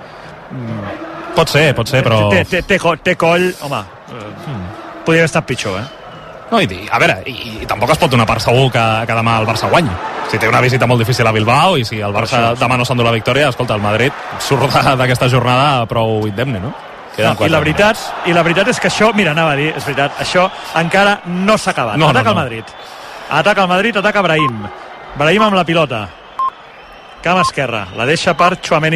Pot ser, pot ser, però... té, té, té, té coll home eh, podria haver estat pitjor eh? No, i, a veure, i, i tampoc es pot donar per segur que, que demà el Barça guanyi. Si té una visita molt difícil a Bilbao i si el Barça demà no s'endú la victòria, escolta, el Madrid surt d'aquesta jornada prou indemne, no? No, i, la veritat, I la veritat és que això, mira, anava a dir, és veritat, això encara no s'ha acabat. No, no, ataca no. el Madrid. Ataca el Madrid, ataca Brahim. Brahim amb la pilota. Cam esquerra. La deixa per Chouameni.